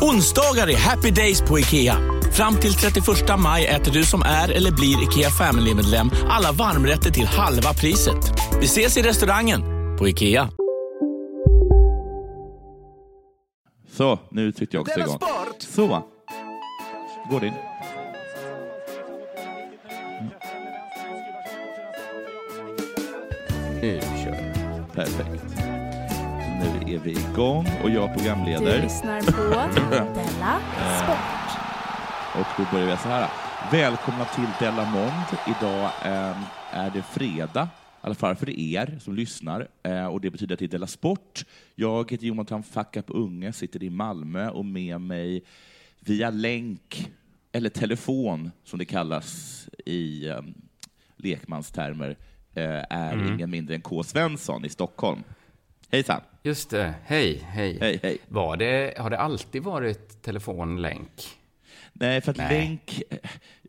Onsdagar är happy days på IKEA. Fram till 31 maj äter du som är eller blir IKEA Family-medlem alla varmrätter till halva priset. Vi ses i restaurangen på IKEA. Så, nu tryckte jag också igång. Så. Går det in? Nu kör jag. Perfekt. Nu är vi igång och jag programleder. Du lyssnar på Della Sport. Och då börjar vi så här. Välkomna till Della Mond. Idag eh, är det fredag, i alla fall för er som lyssnar. Eh, och det betyder att det är Della Sport. Jag heter Jonathan Fuck Up Unge, sitter i Malmö och med mig via länk, eller telefon som det kallas i eh, lekmanstermer, eh, är ingen mindre än K. Svensson i Stockholm. Hejsan! Just det. Hej, hej. Hej, hej. Var det, har det alltid varit telefonlänk? Nej, för att Nej. länk...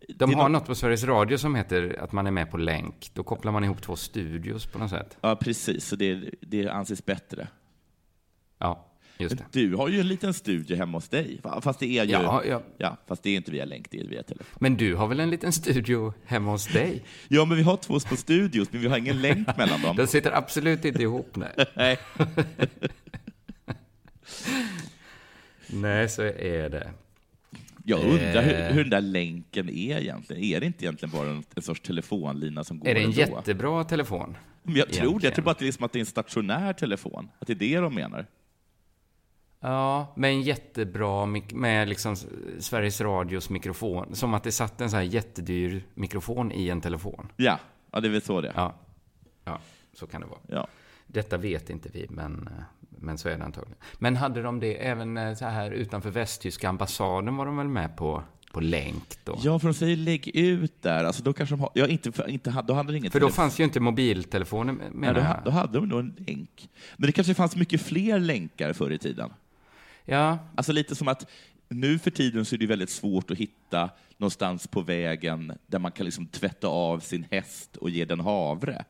De det är har nå- något på Sveriges Radio som heter att man är med på länk. Då kopplar man ihop två studios på något sätt. Ja, precis. Så det, det anses bättre. Ja. Du har ju en liten studio hemma hos dig, fast det är ju... Ja, ja. Ja, fast det är inte via länk, det är via telefon. Men du har väl en liten studio hemma hos dig? Ja, men vi har två små studios, men vi har ingen länk mellan dem. Den sitter absolut inte ihop, nej. Nej. Nej, så är det. Jag undrar hur, Eh. hur den där länken är egentligen. Är det inte egentligen bara en, en sorts telefonlina som går Är det en ändå? jättebra telefon? Men jag tror det. Jag tror bara att det är som att det är en stationär telefon. Att det är det de menar. Ja, med en jättebra, med liksom Sveriges Radios mikrofon. Som att det satt en så här jättedyr mikrofon i en telefon. Ja, ja det är väl så det. Ja, ja så kan det vara. Ja. Detta vet inte vi, men, eh, men så är det antagligen. Men hade de det även eh, så här utanför västtyska ambassaden var de väl med på, på länk då? Ja, för de säger lägg ut där. Alltså, då kanske de har... Ja, inte, för, inte, då hade de ingen För då telefon. fanns ju inte mobiltelefoner Nej, menar då, jag. då hade de nog en länk. Men det kanske fanns mycket fler länkar förr i tiden. Ja, Alltså lite som att nu för tiden så är det väldigt svårt att hitta någonstans på vägen där man kan liksom tvätta av sin häst och ge den havre.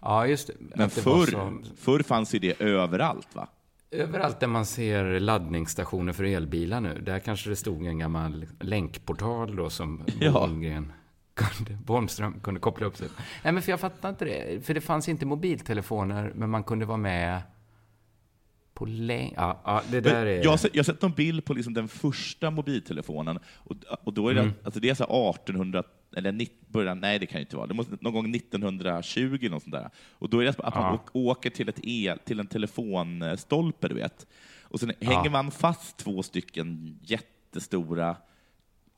ja, just det. Men förr, så- förr fanns ju det överallt, va? Överallt där man ser laddningsstationer för elbilar nu, där kanske det stod en gammal länkportal då som Ja. Holmgren kunde, Holmström kunde koppla upp sig. Nej, men för jag fattar inte det. För det fanns inte mobiltelefoner, men man kunde vara med på länk. Ja, ja, det där är... Jag har sett, jag har sett någon bild på liksom den första mobiltelefonen och, och då är det, Mm. alltså det är så här 1800 eller 19, början, nej det kan ju inte vara, det måste någon gång 1920 eller något sånt där. Och då är det att man Ja. åk- åker till, ett el, till en telefonstolpe, du vet. Och sen hänger man fast två stycken jättestora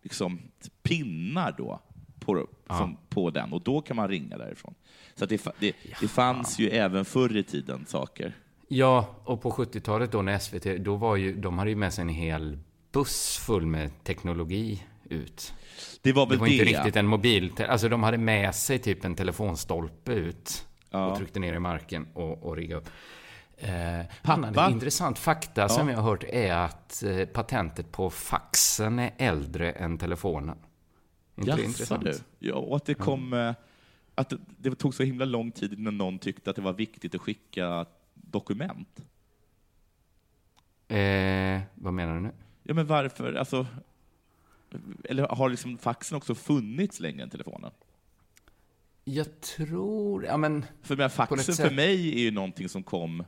liksom, pinnar då på, som, på den och då kan man ringa därifrån. Så att det, det, det fanns ju även förr i tiden saker. Ja, och på 70-talet då när SVT, då var ju, de hade ju med sig en hel buss full med teknologi ut. Det var Det väl var det. inte riktigt en mobil, alltså de hade med sig typ en telefonstolpe ut Ja. och tryckte ner i marken och, och riggade upp. Eh, Pappa? annan intressant fakta som jag har hört är att eh, patentet på faxen är äldre än telefonen. inte det Jaså intressant? du? Ja, och att det kom... eh, Att det, det tog så himla lång tid innan någon tyckte att det var viktigt att skicka dokument. Eh, vad menar du nu? Ja, men varför? Alltså, eller har liksom faxen också funnits längre än telefonen? Jag tror, ja men För men, faxen för mig är ju någonting som kom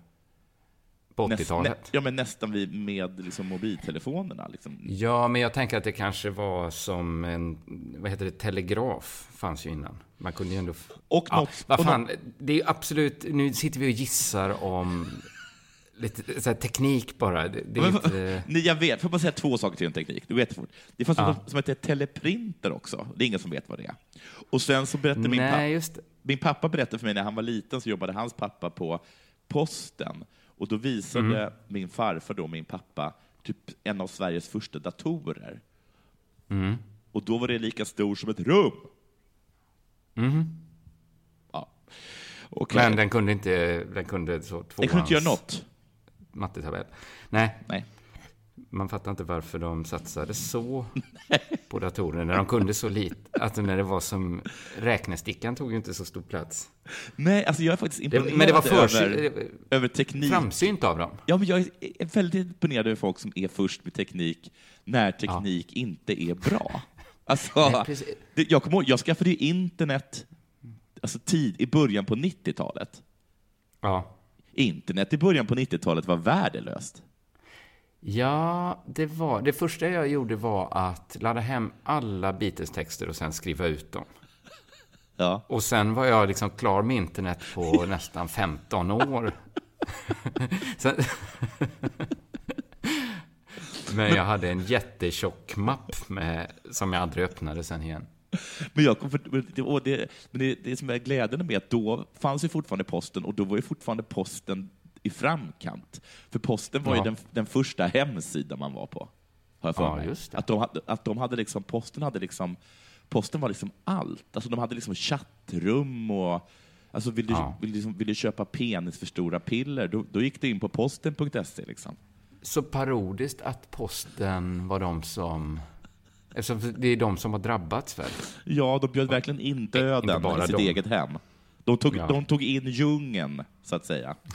på näst, 80-talet. nä, ja, men nästan vid, med liksom mobiltelefonerna. Liksom. Ja, men jag tänker att det kanske var som en, vad heter det, telegraf fanns ju innan. Man kunde ju ändå... Och ja, något- vad fan, det är absolut... Nu sitter vi och gissar om lite så här, teknik bara. Det, det Men, inte... Ni, jag vet, får bara säga två saker till en teknik? Du vet, det fanns Ja. något som heter teleprinter också. Det är ingen som vet vad det är. Och sen så berättade min, Nej, pappa, just min pappa berättade för mig när han var liten så jobbade hans pappa på posten. Och då visade Mm. min farfar då min pappa typ en av Sveriges första datorer. Mm. Och då var det lika stor som ett rum. Ja. Okej. Mm. Men den kunde inte... Den kunde så tvåans Den kunde inte göra något. mattetabell. Nej, Nej. man fattar inte varför de satsade så på datorer när de kunde så lite. Alltså när det var som... Räknestickan tog ju inte så stor plats. Nej, alltså jag är faktiskt Det, imponerad men det var för, över, över teknik. framsynt av dem. Ja, men jag är väldigt imponerad över folk som är först med teknik när teknik inte är bra. Alltså, Nej, det, jag, kommer ihåg, jag skaffade ju internet alltså tid, i början på 90-talet. Ja. Internet i början på 90-talet var värdelöst. Ja, det var... Det första jag gjorde var att ladda hem alla Beatles-texter och sen skriva ut dem. Ja. Och sen var jag liksom klar med internet på nästan 15 år. sen... Men jag hade en jättetjock mapp med, som jag aldrig öppnade sen igen. Men, jag kom för, och det, men det, det som är glädjande med att då fanns ju fortfarande posten och då var ju fortfarande posten i framkant. För posten var Ja. ju den, den första hemsidan man var på. Har jag för Ja, mig. just det. Att, de hade, att de hade liksom, posten hade liksom, posten var liksom allt. Alltså de hade liksom chattrum och Alltså vill du, Ja. vill, du liksom, vill du köpa penis för stora piller, då, då gick du in på posten.se. Liksom. Så parodiskt att posten var de som... Eftersom det är de som har drabbats väl? Ja, de bjöd verkligen in inte döden bara i sitt de. eget hem. De tog, Ja. de tog in djungeln, så att säga.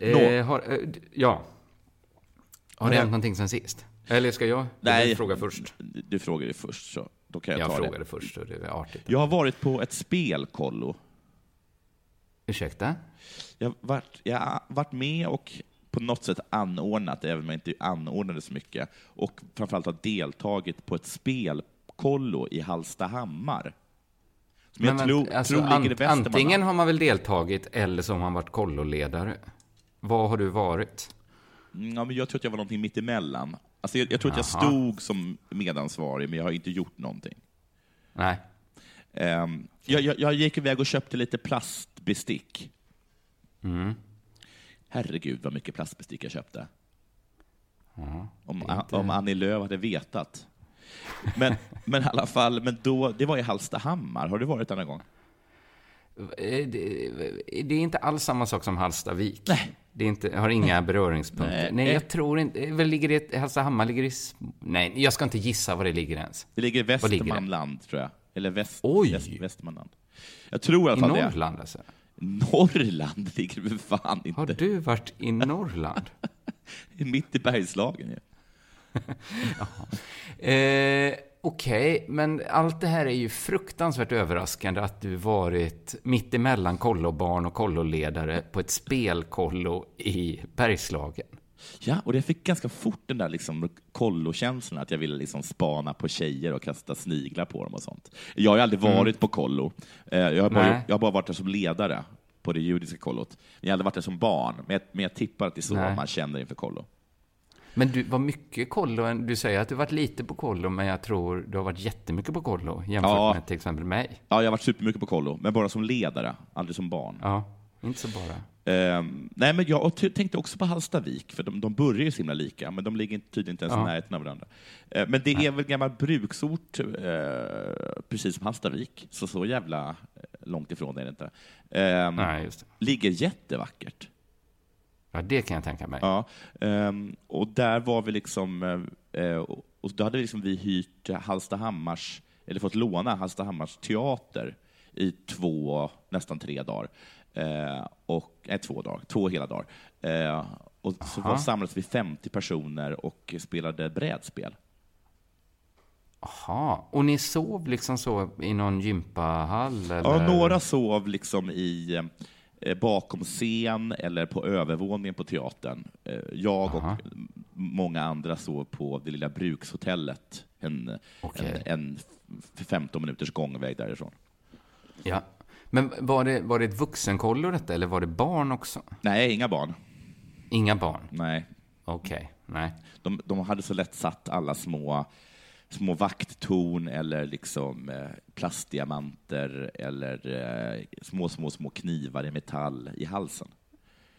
Eh, har, eh, ja. Har det hänt någonting sen sist? Eller ska jag? Nej. Jag fråga först. Du frågade ju först, så då kan jag, Jag ta frågade det. först, så det är artigt. Jag har varit på ett spelkollo. Ursäkta? Jag har varit, jag har varit med och på något sätt anordnat, även om jag inte anordnade så mycket, och framförallt har deltagit på ett spelkollo i Hallstahammar. Som jag Men tror, vänt- alltså, tror ligger i. Antingen har man väl deltagit eller så har man varit kolloledare. Vad har du varit? Ja, men jag tror att jag var någonting mitt emellan. Alltså jag, jag tror att jag stod som medansvarig, men jag har inte gjort någonting. Nej. Ehm, jag, jag, jag gick iväg och köpte lite plastbestick. Mm. Herregud vad mycket plastbestick jag köpte. om, det är inte- om Annie Lööf hade vetat. Men, men i alla fall, men då, det var i Hallstahammar. Har du varit där någon gång? Eh, Det, det är inte alls samma sak som Hallstavik. Nej. Det är inte, har inga beröringspunkter. Nej. Nej, jag tror inte... eh, Väl ligger det... Hallstahammar ligger i... Nej, jag ska inte gissa var det ligger ens. Det ligger i Var ligger? Västmanland, tror jag. Eller väst, Oj! väst, Västmanland. Jag tror i alla I fall det. Norrland alltså. Norrland ligger det väl fan inte. Har du varit i Norrland? Mitt i Bergslagen ju. Eh, Okej, men allt det här är ju fruktansvärt överraskande att du varit mitt emellan kollobarn och kolloledare på ett spelkollo i Bergslagen. Ja, och jag fick ganska fort den där liksom kollokänslan, att jag ville liksom spana på tjejer och kasta sniglar på dem och sånt. Jag har ju aldrig varit på kollo. Eh, Jag har, bara, Mm. Jag har bara varit där som ledare på det judiska kollot. Jag aldrig varit där som barn, men jag, men jag tippar att det är så Nej. man känner inför kollo. Men du var mycket kollo. Du säger att du varit lite på kollo, men jag tror du har varit jättemycket på kollo jämfört Ja. med till exempel mig. Ja, jag har varit supermycket på kollo, men bara som ledare, aldrig som barn. Ja, inte så bara. Ehm, nej, men jag tänkte också på Hallstavik, för de, de börjar ju så himla lika, men de ligger tydligen inte ens i Ja. närheten av varandra. Eh, men det är väl gammal bruksort, eh, precis som Hallstavik, så så jävla eh, långt ifrån är det inte. Ehm, Nej, just det. ligger jättevackert. Ja, det kan jag tänka mig. Ja, ehm, och där var vi liksom, och och då hade liksom vi hyrt Hallstahammars, eller fått låna Hallstahammars teater i två, nästan tre dagar. Eh, och, nej, två dagar, två hela dagar. Eh, och så Aha. var, samlades vi 50 personer och spelade brädspel. Jaha, och ni sov liksom så i någon gympahall? Eller? Ja, några sov liksom i eh, bakom scen eller på övervåningen på teatern. Jag och Aha. många andra sov på det lilla brukshotellet en, Okej. en, en f- 15 minuters gångväg därifrån. Ja. Men var det, var det ett vuxenkollo detta, eller var det barn också? Nej, inga barn. Inga barn? Nej. Okej, nej. De, de hade så lätt satt alla små, små vakttorn eller liksom eh, plastdiamanter eller eh, små, små, små knivar i metall i halsen.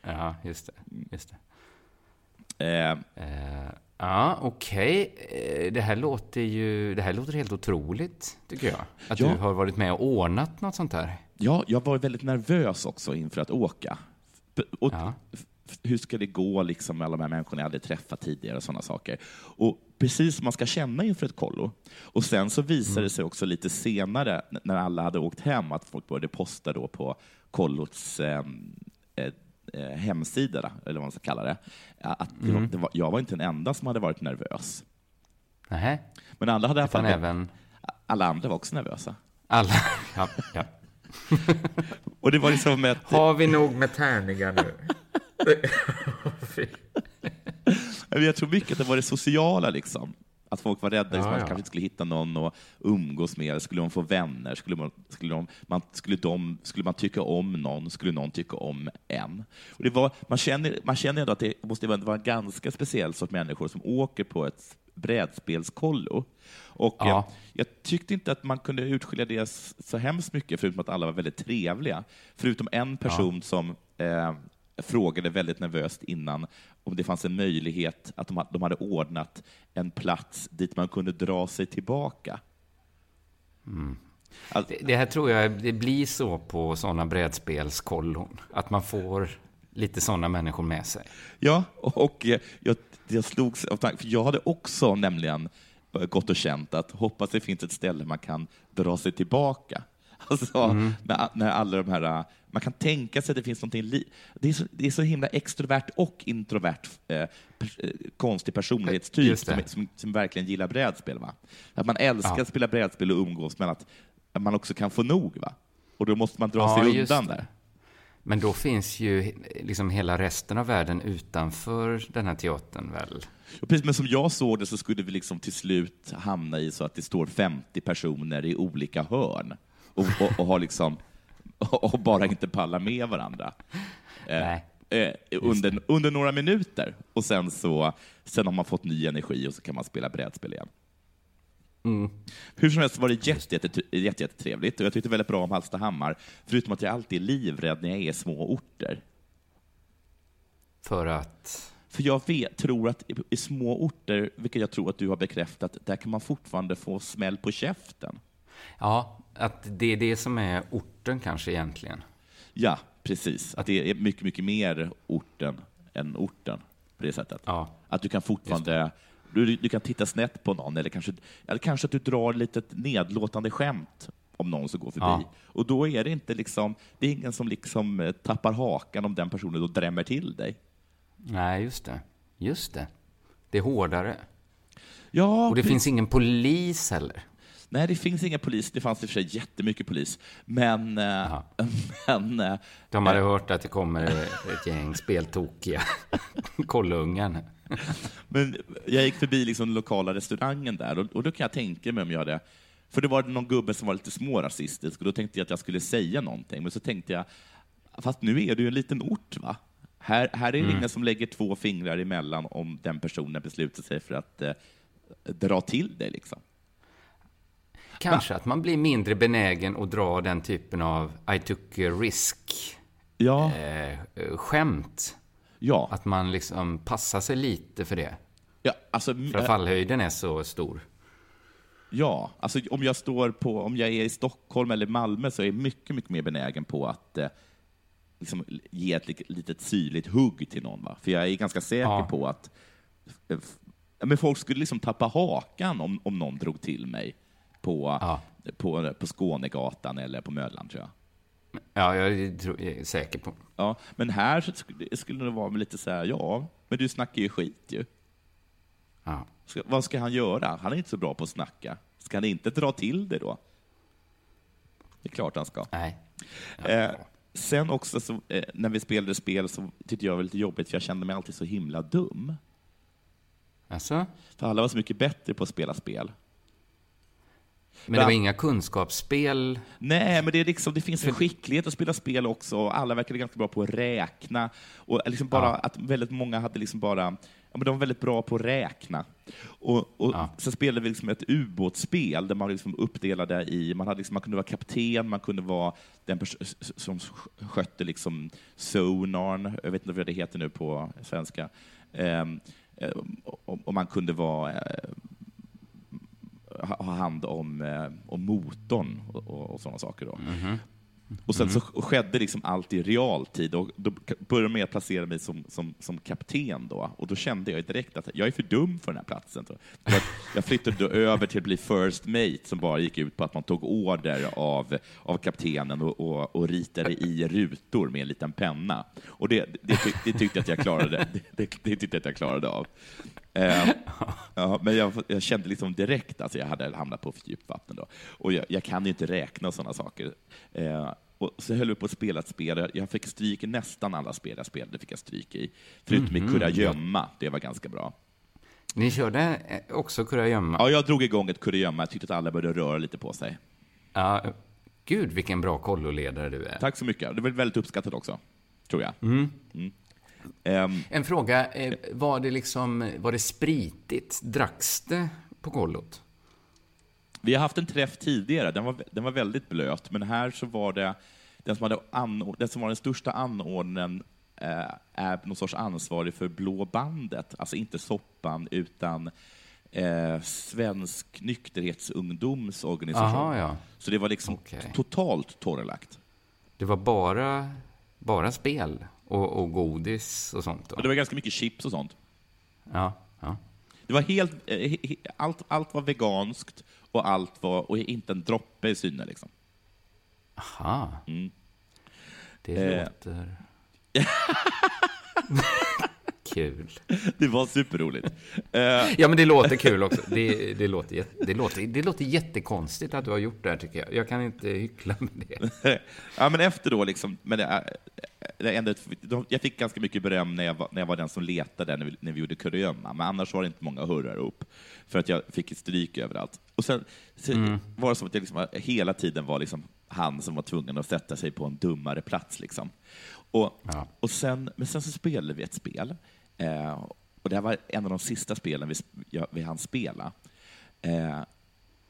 Ja, just det. Just det. Eh, Eh, ja, okej. Eh, Det här låter ju det här låter helt otroligt, tycker jag. Att Ja. du har varit med och ordnat något sånt här. Ja, jag var väldigt nervös också inför att åka. Och Ja. hur ska det gå liksom, med alla de här människorna jag aldrig träffat tidigare och sådana saker. Och precis som man ska känna inför ett kollo. Och sen så visade det sig också lite senare, när alla hade åkt hem, att folk började posta då på kollots eh, eh, eh, hemsida, eller vad man ska kalla det, att det var, det var, jag var inte den enda som hade varit nervös. Nej, Men alla hade i alla fall, även alla andra var också nervösa. alla. Ja, ja. Och det var liksom ett, Har vi nog med tärningar nu? Jag tror mycket att det var det sociala, liksom. Att folk var rädda, liksom, Ja, att ja. kanske inte skulle hitta någon att umgås med. Skulle de få vänner? Skulle man, skulle de, man, skulle, de, skulle man tycka om någon? Skulle någon tycka om en? Och det var, man, känner, man känner ändå att det måste vara en ganska speciell sorts människor som åker på ett brädspelskollo. Och Ja. eh, jag tyckte inte att man kunde utskilja det så hemskt mycket, förutom att alla var väldigt trevliga. Förutom en person som eh, frågade väldigt nervöst innan om det fanns en möjlighet att de, ha- de hade ordnat en plats dit man kunde dra sig tillbaka. Alltså, Det, det här tror jag det blir så på sådana brädspelskollon. Att man får lite sådana människor med sig. Ja, och eh, jag, jag slogs av tanken, för jag hade också nämligen eh, gått och känt att hoppas det finns ett ställe man kan dra sig tillbaka. Alltså, när, när alla de här, eh, man kan tänka sig att det finns någonting, det, är så, det är så himla extrovert och introvert eh, pers, eh, konstig personlighetstyp som, som, som verkligen gillar brädspel. Va? Att man älskar Ja. att spela brädspel och umgås, men att, man också kan få nog. Va? Och då måste man dra Ja, sig undan där. Men då finns ju liksom hela resten av världen utanför den här teatern väl? Precis, men som jag såg det så skulle vi liksom till slut hamna i så att det står 50 personer i olika hörn och, och, och, har liksom, och bara inte pallar med varandra. Eh, Nej. eh, under, under några minuter. Och sen, så, sen har man fått ny energi och så kan man spela brädspel igen. Hur som helst var det jätte, jätte, jätte, jättetrevligt och jag tyckte väldigt bra om Hallstahammar, förutom att jag alltid är livrädd när jag är i små orter. För att... För jag vet, tror att i, i små orter, vilket jag tror att du har bekräftat, där kan man fortfarande få smäll på käften. Ja, att det är det som är orten kanske egentligen. Ja, precis. Att det är mycket, mycket mer orten än orten på det sättet. Ja. Att du kan fortfarande du, du kan titta snett på någon, eller kanske, eller kanske att du drar lite nedlåtande skämt om någon som går förbi. Ja. Och då är det inte liksom, det är ingen som liksom eh, tappar hakan om den personen då drämmer till dig. Nej, just det. Just det. Det är hårdare. Ja, Och det finns ingen polis heller. Nej, det finns inga polis. Det fanns i och för sig jättemycket polis. Men... eh, men eh, De hade hört att det kommer ett gäng speltokiga kollungar. Men jag gick förbi liksom den lokala restaurangen där och, och då kan jag tänka mig om jag hade... För det var någon gubbe som var lite smårasistisk och då tänkte jag att jag skulle säga någonting. Men så tänkte jag, fast nu är det ju en liten ort va? Här, här är det ingen som lägger två fingrar emellan om den personen beslutar sig för att eh, dra till dig liksom. Kanske att man blir mindre benägen att dra den typen av I took a risk Ja, eh, skämt. ja, Att man liksom passar sig lite för det. ja, alltså, För eh, fallhöjden är så stor. ja, alltså om jag står på, om jag är i Stockholm eller Malmö så är jag mycket, mycket mer benägen på att eh, liksom, ge ett litet syrligt hugg till någon. Va? För jag är ganska säker Ja. på att eh, men folk skulle liksom tappa hakan om, om någon drog till mig på, Ja. på, på Skånegatan eller på Möllan, tror jag. Ja, jag, tror, jag är säker på. Ja, men här skulle det vara lite så här, ja, men du snackar ju skit ju. Ja. Ska, vad ska han göra? Han är inte så bra på att snacka. Ska han inte dra till det då? Det är klart han ska. Nej. Eh, sen också, så, eh, när vi spelade spel så tyckte jag det var lite jobbigt, för jag kände mig alltid så himla dum. Alltså? För alla var så mycket bättre på att spela spel. Men det var inga kunskapsspel? Nej, men det, är liksom, det finns en skicklighet att spela spel också. Alla verkade ganska bra på att räkna. Och liksom bara Ja. att väldigt många hade liksom bara, ja, men de var väldigt bra på att räkna. Och, och Sen spelade vi liksom ett ubåtsspel där man liksom uppdelade i, man, hade liksom, man kunde vara kapten, man kunde vara den som skötte liksom sonarn, jag vet inte vad det heter nu på svenska. Eh, och, och man kunde vara eh, ha ha hand om, eh, om motorn och, och, och sådana saker. Då. Och sen så skedde liksom allt i realtid och då började de med att placera mig som, som, som kapten då. Och då kände jag direkt att jag är för dum för den här platsen. Jag flyttade då över till att bli first mate som bara gick ut på att man tog order av, av kaptenen och, och, och ritade i rutor med en liten penna. Och det, det, tyck, det tyckte jag att jag klarade, det, det, det tyckte jag att jag klarade av. Eh, ja, men jag, jag kände liksom direkt att alltså jag hade hamnat på för djupt vatten. Då. Och jag, jag kan ju inte räkna och sådana saker. Eh, och så höll vi på att spela ett spel. Jag fick stryk i nästan alla spel jag spelade. fick jag stryk i. Förutom i Mhm. kurragömma. Det var ganska bra. Ni körde eh, också kurragömma? Ja, jag drog igång ett kurragömma. Jag tyckte att alla började röra lite på sig. Ja, gud vilken bra kolloledare du är. Tack så mycket. Det var väldigt uppskattat också, tror jag. Mm. Mm. Ehm, En fråga, eh, var det liksom, var det spritigt? Dracks det på kollot? Vi har haft en träff tidigare, den var, den var väldigt blöt, men här så var det den som, hade anord- den, som var den största anordnaren eh, är någon sorts ansvarig för Blå bandet, alltså inte soppan utan eh, Svensk nykterhetsungdomsorganisation. Aha, ja. Så det var liksom totalt torrlagt. Det var bara, bara spel och, och godis och sånt? Och det var ganska mycket chips och sånt. Ja, ja. Det var helt, eh, allt, allt var veganskt och allt var, och inte en droppe i syne liksom. Aha. Mm. Det Eh. låter... Kul. Det var superroligt. Eh, Ja, men det låter kul också. Det, det, låter, det, låter, det låter jättekonstigt att du har gjort det här, tycker jag. Jag kan inte hyckla med det. ja, men efter då, liksom, men det, det ändå, jag fick ganska mycket beröm när jag var, när jag var den som letade när vi, när vi gjorde kurragömma, men annars var det inte många hurrar upp, för att jag fick stryk överallt. Och sen Mm. var det som att jag liksom, hela tiden var liksom han som var tvungen att sätta sig på en dummare plats. Liksom. Och, och sen, men sen så spelade vi ett spel, eh, och det här var en av de sista spelen vi, jag, vi hann spela. Eh,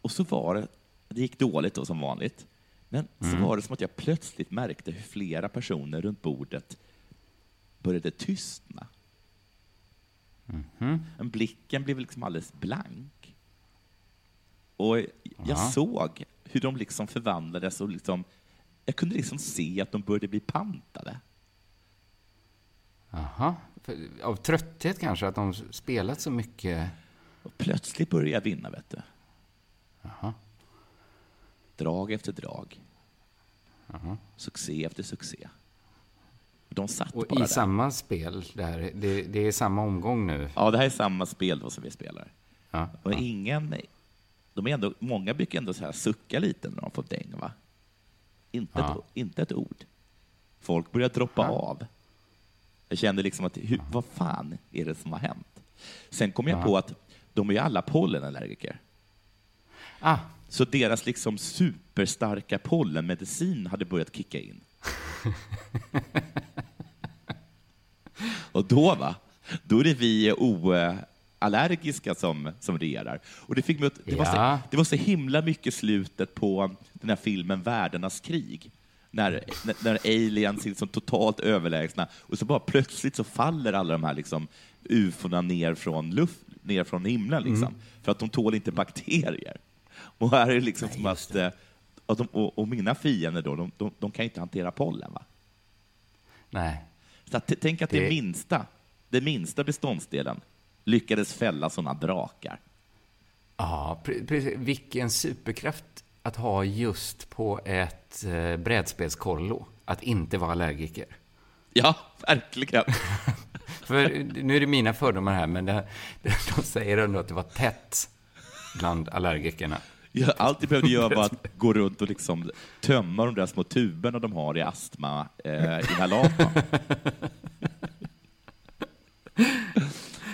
och så var det, det gick dåligt då som vanligt, men så Mm. var det som att jag plötsligt märkte hur flera personer runt bordet började tystna. Men blicken blev liksom alldeles blank. Och jag Ja. såg hur de liksom förvandlades och liksom, jag kunde liksom se att de började bli pantade. Jaha. Av trötthet kanske, att de spelat så mycket? Och plötsligt började jag vinna, vet du. Jaha. Drag efter drag. Succé efter succé. De satt Och bara i där. samma spel, där, det, det är samma omgång nu? Ja, det här är samma spel då som vi spelar. Ja. Och ingen, de är ändå, många brukar ändå så här sucka lite när de får däng, va? Inte, Ja. ett, inte ett ord. Folk börjar droppa av. Jag kände liksom att, hur, vad fan är det som har hänt? Sen kom jag Ja. på att de är ju alla pollenallergiker. Ah. Så deras liksom superstarka pollenmedicin hade börjat kicka in. Och då, va? Då är det vi oallergiska som, som regerar. Och det, fick mig att, det, var så, Ja. det var så himla mycket slutet på den här filmen Världarnas krig. När, när, aliens är liksom totalt överlägsna och så bara plötsligt så faller alla de här liksom ufona ner från, luft, ner från himlen. Liksom, Mm. För att de tål inte bakterier. Och här är det liksom som att... eh, Och, de, och, och mina fiender då, de, de, de kan inte hantera pollen. Va? Nej. Så att, tänk att det, Det- minsta, den minsta beståndsdelen lyckades fälla sådana drakar. Ja, pre- precis. Vilken superkraft att ha just på ett eh, brädspelskollo. Att inte vara allergiker. Ja, verkligen. För nu är det mina fördomar här, men det, det, de säger ändå att det var tätt bland allergikerna. Ja, allt jag behövde göra var att gå runt och liksom tömma de där små tuberna de har i astma eh, inhalatorn.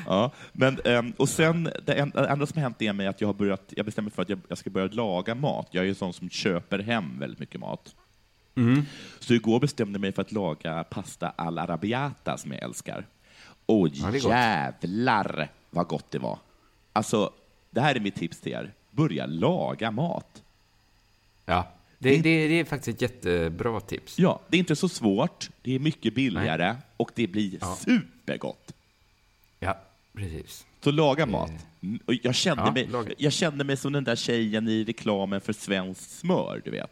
Ja, men ehm, och sen, det det enda som har hänt är mig att jag har börjat, jag bestämmer för att jag, jag ska börja laga mat. Jag är ju sån som köper hem väldigt mycket mat. Så igår bestämde jag mig för att laga pasta all arabiata som jag älskar. Och Ja, det jävlar vad gott det var. Alltså, det här är mitt tips till er. Börja laga mat. Ja, det, det, det är faktiskt ett jättebra tips. Ja, det är inte så svårt, det är mycket billigare och det blir supergott. Precis. Så laga mat. Och jag, kände Ja, mig, laga. jag kände mig som den där tjejen i reklamen för svenskt smör, du vet.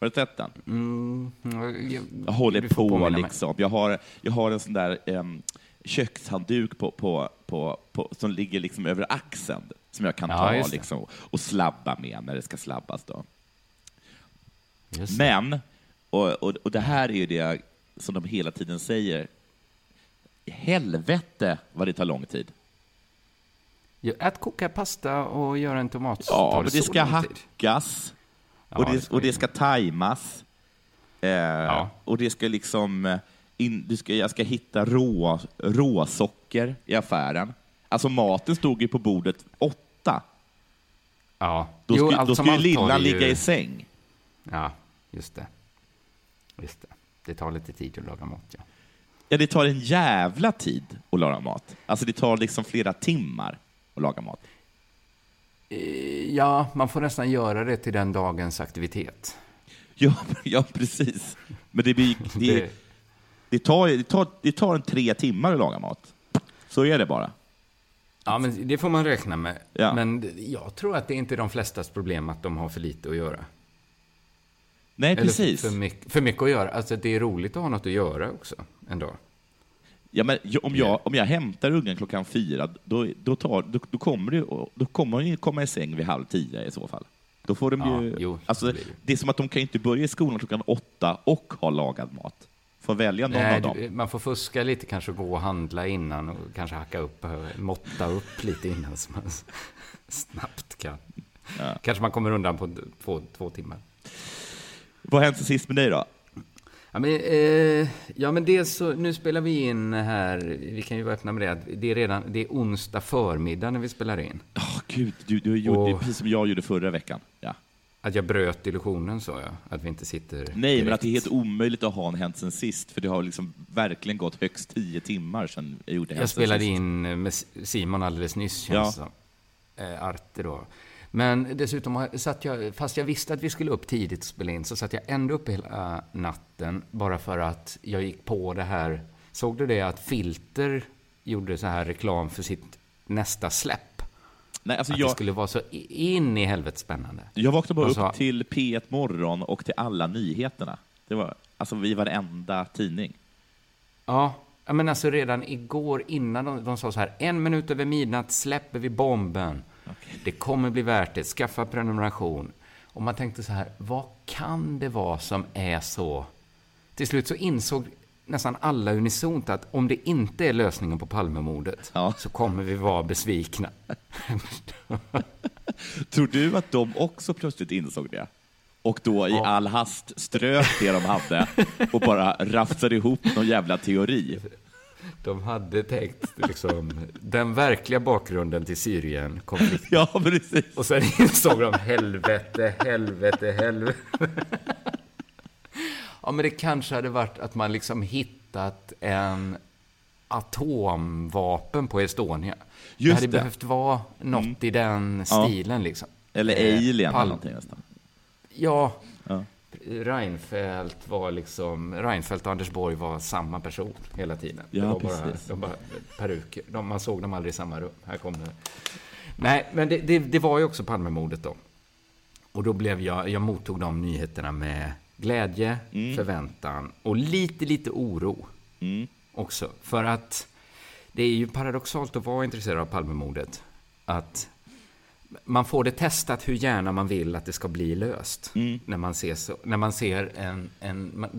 Har du sett den? Mm, jag, Jag håller på liksom. Jag har, jag har en sån där em, kökshandduk på, på, på, på, som ligger liksom över axeln som jag kan Ja, ta liksom, och slabba med när det ska slabbas. Då. Just. Men, och, och, och det här är ju det som de hela tiden säger, helvete vad det tar lång tid. Ja, Att koka pasta och göra en tomatsås Ja, men det ska hackas och, Ja, det, och det ska tajmas. Eh, Och det ska liksom... eh, In, du ska, jag ska hitta rå, råsocker i affären. Alltså maten stod ju på bordet åtta. Ja. Då, Jo, allt då skulle ju- ligga i säng. Ja, just det. Just det. Det tar lite tid att laga mat, ja. Ja, det tar en jävla tid att laga mat. Alltså det tar liksom flera timmar att laga mat. Eh, Ja, man får nästan göra det till den dagens aktivitet. Ja, ja precis. Men det, blir, det, Det- tar, det, tar, det tar en tre timmar att laga mat. Så är det bara. Ja, men det får man räkna med. Ja. Men jag tror att det är inte de flestas problem att de har för lite att göra. Nej, Eller precis. För mycket, för mycket att göra. Alltså, det är roligt att ha något att göra också, en dag. Ja, men om, jag, om jag hämtar ungen klockan fyra, då, då, tar, då, då kommer det, då kommer hon ju komma i säng vid halv tio i så fall. Då får de Ja, ju, jo, alltså, det. det är som att de kan inte börja i skolan klockan åtta och ha lagad mat. Får välja någon Nej, av dem. man får fuska lite, kanske gå och handla innan och kanske hacka upp, eh, måtta upp lite innan så man snabbt kan. Kanske man kommer undan på två, två timmar. Vad har hänt sen sist med dig då? Ja men, eh, ja, men dels så, nu spelar vi in här, vi kan ju vara öppna med det, att det är redan, det är onsdag förmiddag när vi spelar in. Åh gud, du, du gjorde Och- precis som jag gjorde förra veckan. Ja. Att jag bröt illusionen sa jag, att vi inte sitter Nej, men direkt. att det är helt omöjligt att ha en Hänt sen sist, för det har liksom verkligen gått högst tio timmar sedan jag gjorde Jag spelade in med Simon alldeles nyss, känns Ja. det. Eh, Arte då. Men dessutom satt jag, fast jag visste att vi skulle upp tidigt och spela in, så satt jag ändå uppe hela natten bara för att jag gick på det här. Såg du det att Filter gjorde så här reklam för sitt nästa släpp? Nej, alltså att jag, det skulle vara så in i helvete spännande. jag vaknade bara Och upp till P1 Morgon och till alla nyheterna. Det var alltså vid varenda tidning. Ja, ja, men alltså redan igår innan de, de sa så här, en minut över midnatt släpper vi bomben. Det kommer bli värt det, skaffa prenumeration. Och man tänkte så här, vad kan det vara som är så... Till slut så insåg nästan alla unisont att om det inte är lösningen på Palmemordet Ja. så kommer vi vara besvikna. Tror du att de också plötsligt insåg det? Och då i all hast strök det de hade och bara rafsade ihop någon jävla teori. De hade tänkt liksom, den verkliga bakgrunden till Syrien-konflikten. Ja, precis. Och sen insåg de helvete, helvete, helvete. Ja, men det kanske hade varit att man liksom hittat en atomvapen på Estonia. Just det hade det. behövt vara något i den Ja. stilen liksom. Eller Eh, alien Pal- eller någonting nästan. Ja. Reinfeldt var liksom, Reinfeldt och Anders Borg var samma person hela tiden. Ja, det var bara, precis. de bara peruker. De, man såg dem aldrig i samma rum. Här kommer Nej, men det, det, det var ju också Palmemordet då. Och då blev jag, jag mottog de nyheterna med glädje, förväntan och lite, lite oro också. För att det är ju paradoxalt att vara intresserad av Palmemordet. Att man får det testat hur gärna man vill att det ska bli löst. När, man ser så, när man ser en... en man,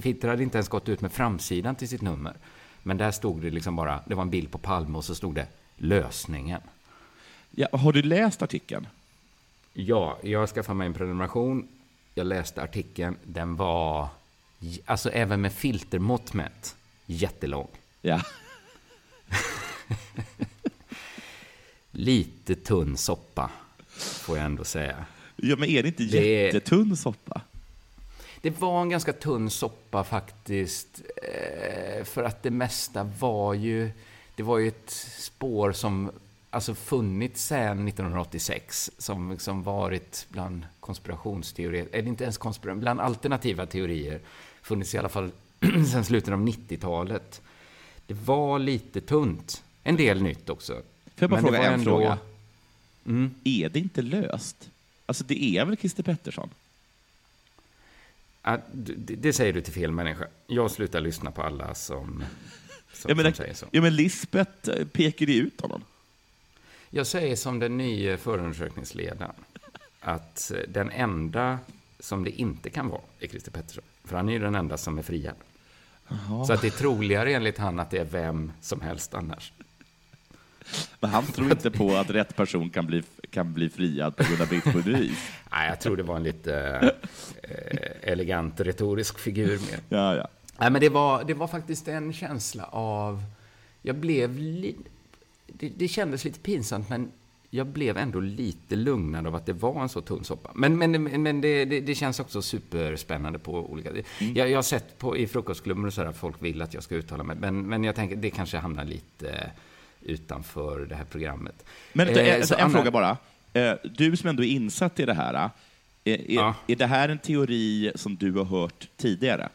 Fitter hade inte ens gått ut med framsidan till sitt nummer. Men där stod det liksom bara, det var en bild på Palme och så stod det lösningen. Ja, har du läst artikeln? Ja, jag skaffade mig en prenumeration. Jag läste artikeln. Den var, alltså även med filtermått mätt, jättelång. Ja. lite tunn soppa, får jag ändå säga. Ja, men är det inte Det jättetunn soppa? Det var en ganska tunn soppa faktiskt. eh, För att det mesta var ju... Det var ju ett spår som alltså funnits sedan 1986. Som liksom varit bland konspirationsteorier, eller inte ens konspirationer, bland alternativa teorier. Funnits i alla fall sedan slutet av 90-talet. Det var lite tunt. En del nytt också. Får jag bara Men fråga en ändå- fråga? Mm. Är det inte löst? Alltså, det är väl Christer Pettersson? Ja, det, det säger du till fel människa. Jag slutar lyssna på alla som, som, Ja, men, som säger så. ja, men Lisbeth eh, pekar ju ut honom. Jag säger som den nya förundersökningsledaren att eh, den enda som det inte kan vara är Christer Pettersson. För han är ju den enda som är friad. Så att det är troligare enligt han att det är vem som helst annars. Men han tror inte på att rätt person kan bli, kan bli friad på grund av brist på bevis. Nej, jag tror det var en lite eh, elegant retorisk figur mer. Ja, ja. Nej, men det var, det var faktiskt en känsla av... Jag blev li, det, det kändes lite pinsamt, men jag blev ändå lite lugnad av att det var en så tunn soppa. Men, men, men det, det, det känns också superspännande på olika... Jag, jag har sett på, i frukostklubben och så att folk vill att jag ska uttala mig, men, men jag tänker det kanske hamnar lite utanför det här programmet. Men Eh, eh, en Anna- fråga bara. Eh, Du som ändå är insatt i det här, eh, är, Ja. är det här en teori som du har hört tidigare?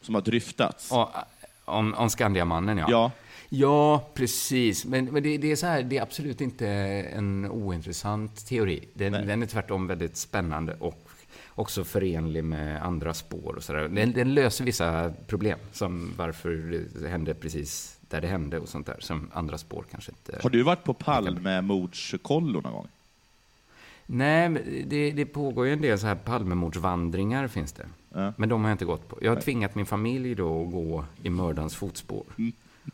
Som har dryftats? Ja, om, om Skandiamannen, ja. Ja. Ja, precis. Men, men det, det är så här, det är absolut inte en ointressant teori. Den, den är tvärtom väldigt spännande och också förenlig med andra spår och så där. Den, den löser vissa problem, som varför det hände precis där det hände och sånt där, som andra spår kanske inte... Har du varit på Palmemordskollo någon gång? Nej, det, det pågår ju en del så här Palmemordsvandringar finns det. Ja. Men de har jag inte gått på. Jag har tvingat min familj då att gå i mördarens fotspår. Mm.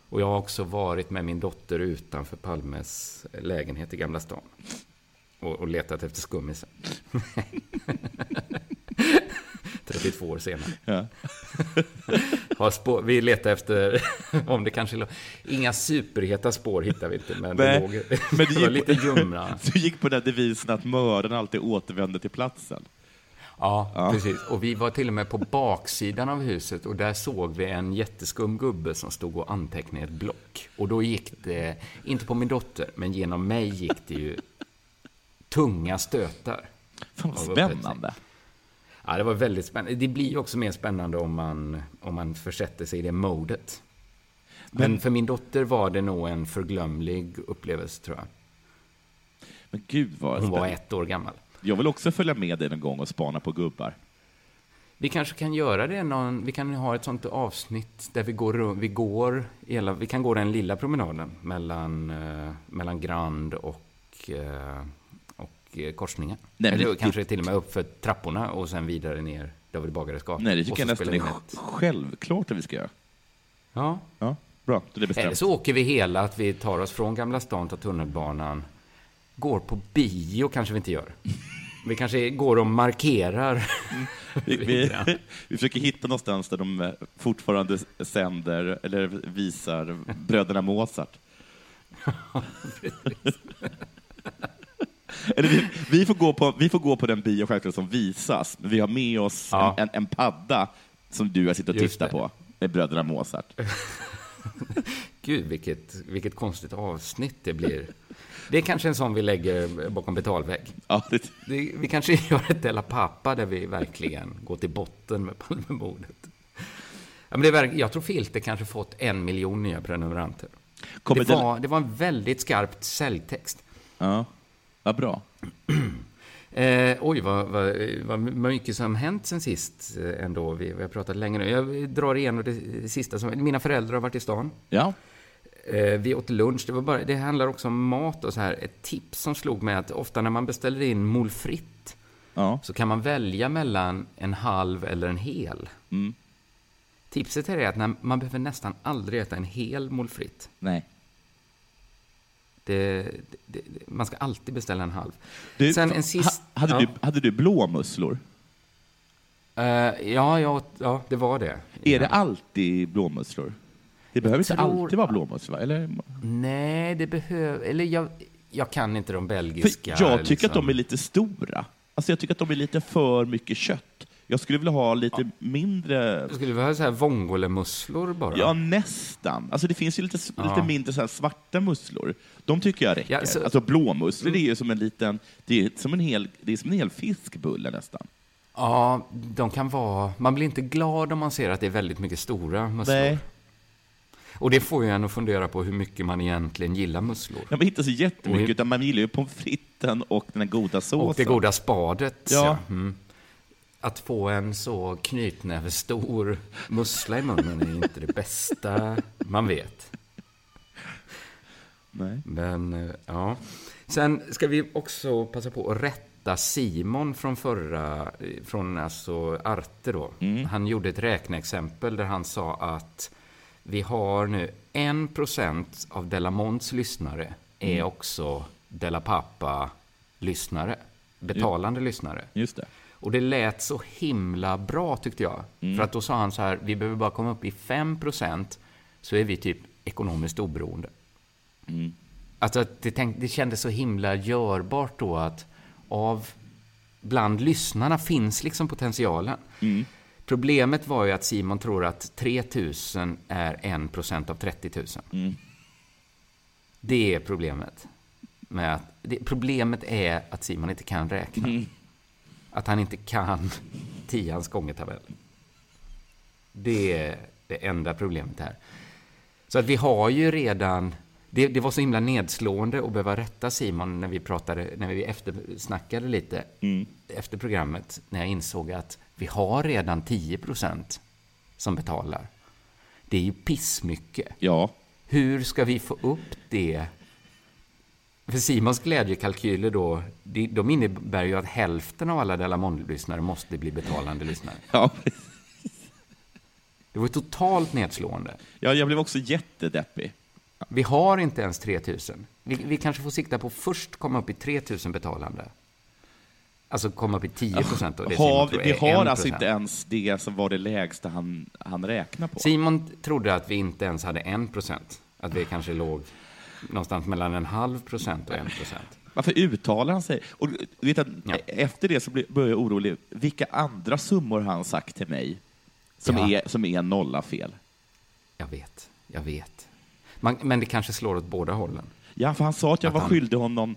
Och jag har också varit med min dotter utanför Palmes lägenhet i Gamla stan. Och, och letat efter skummisen. 32 år senare. Ja. Har spår, vi letar efter, om det kanske låg, inga superheta spår hittar vi inte, men det låg, men var gick- lite ljumra. Du gick på den devisen att mördaren alltid återvänder till platsen. Ja, precis. Och vi var till och med på baksidan av huset och där såg vi en jätteskum gubbe som stod och antecknade ett block. Och då gick det, inte på min dotter, men genom mig gick det ju tunga stötar. Fan vad spännande. Ja, det var väldigt spännande. Det blir ju också mer spännande om man, om man försätter sig i det modet. Men för min dotter var det nog en förglömlig upplevelse, tror jag. Men gud vad Hon var spännande. ett år gammal. Jag vill också följa med dig en gång och spana på gubbar. Vi kanske kan göra det någon, vi kan ha ett sånt avsnitt där vi går, vi går hela, vi kan gå den lilla promenaden mellan, eh, mellan Grand och, korsningen. Nej, Eller det- kanske till och med upp för trapporna och sen vidare ner David Bagares gata. Nej, det tycker jag nästan är vi självklart att vi ska göra. Ja. Ja, bra. Då är det bestämt. Eller så åker vi hela, att vi tar oss från Gamla stan, tar tunnelbanan, går på bio kanske vi inte gör. Vi kanske går och markerar. Vi, vi, vi försöker hitta någonstans där de eh, fortfarande sänder, eller visar, bröderna Mozart. eller vi, vi, får gå på, vi får gå på den bio självklart som visas, men vi har med oss Ja. en, en, en padda som du har suttit och tittat på, med bröderna Mozart. Gud, vilket, vilket konstigt avsnitt det blir. Det är kanske en sån vi lägger bakom betalvägg. Ja, det, Det, vi kanske gör ett Della Pappa där vi verkligen går till botten med Palmemordet. Ja, men det är, verk- jag tror Filter kanske fått en miljon nya prenumeranter. Kommer Det var, det var en väldigt skarpt säljtext. ja, vad bra. Eh, oj, vad, vad, vad mycket som hänt sen sist eh, ändå. Vi, vi har pratat länge nu. Jag drar igenom det, sista. Som, mina föräldrar har varit i stan. Ja, Eh, vi åt lunch. Det, var bara, det handlar också om mat och så här. Ett tips som slog mig att ofta när man beställer in moules frites ja. så kan man välja mellan en halv eller en hel. Mm. Tipset är att man behöver nästan aldrig äta en hel moules frites. Nej. Det, det, det, man ska alltid beställa en halv. Du, Sen en sist... ha, hade, ja. du, hade du blåmusslor? Eh, ja, ja, ja, det var det. Är det alltid blåmusslor? Det behöver inte tror- alltid vara blåmusslor? Eller? Nej, det behöver... Eller jag, jag kan inte de För belgiska. jag tycker att liksom. de är lite stora. Alltså jag tycker att de är lite för mycket kött. Jag skulle vilja ha lite mindre... Du skulle vilja ha så här vongolemusslor bara? Ja, nästan. Alltså det finns ju lite, Ja. lite mindre så här svarta musslor. De tycker jag räcker. Ja, så- Alltså blåmusslor det är ju som en liten... Det är som en hel, det är som en hel fiskbulle nästan. Ja, de kan vara... Man blir inte glad om man ser att det är väldigt mycket stora musslor. Nej. Och det får ju en att fundera på hur mycket man egentligen gillar musslor. Ja, man hittar så jättemycket, Och- utan man gillar ju pommes fritesen och den goda såsen. Och det goda spadet. Ja. Mm. Att få en så knytnävestor mussla i munnen är inte det bästa man vet. Nej. Men, eh, ja. Sen ska vi också passa på att rätta Simon från förra, eh, från alltså Arte då. Han gjorde ett räkneexempel där han sa att vi har nu en procent av Delamonts lyssnare är också Della Pappa-lyssnare. Betalande lyssnare. Just det. Och det lät så himla bra tyckte jag. För att då sa han så här, vi behöver bara komma upp i 5% så är vi typ ekonomiskt oberoende. Alltså att det, tänk, det kändes så himla görbart då att av bland lyssnarna finns liksom potentialen. Problemet var ju att Simon tror att 3000 är 1% av 30 000. Det är problemet. Med att, det, problemet är att Simon inte kan räkna. Att han inte kan tians gångertabell. Det är det enda problemet här. Så att vi har ju redan... Det, det var så himla nedslående att behöva rätta Simon när vi pratade, när vi eftersnackade lite efter programmet, när jag insåg att vi har redan 10 procent som betalar. Det är ju pissmycket. Ja. Hur ska vi få upp det? För Simons glädjekalkyler då, de- innebär ju att hälften av alla Delamond-lyssnare måste bli betalande lyssnare. Ja. Det var totalt nedslående. ja, jag blev också jättedeppig. Vi har inte ens 3000. Vi, vi kanske får sikta på först komma upp i 3000 betalande. Alltså komma upp i 10 procent vi har 1%. alltså inte ens det som var det lägsta han, han räknade på. Simon trodde att vi inte ens hade 1 procent. Att vi kanske låg någonstans mellan en halv procent och 1 procent. Varför uttalar han sig? Och vet att Ja. Efter det så börjar jag orolig. Vilka andra summor har han sagt till mig som, Ja. är, som är en nolla fel? Jag vet, jag vet. Man, men det kanske slår åt båda hållen. Ja, för han sa att jag Att var han- skyldig honom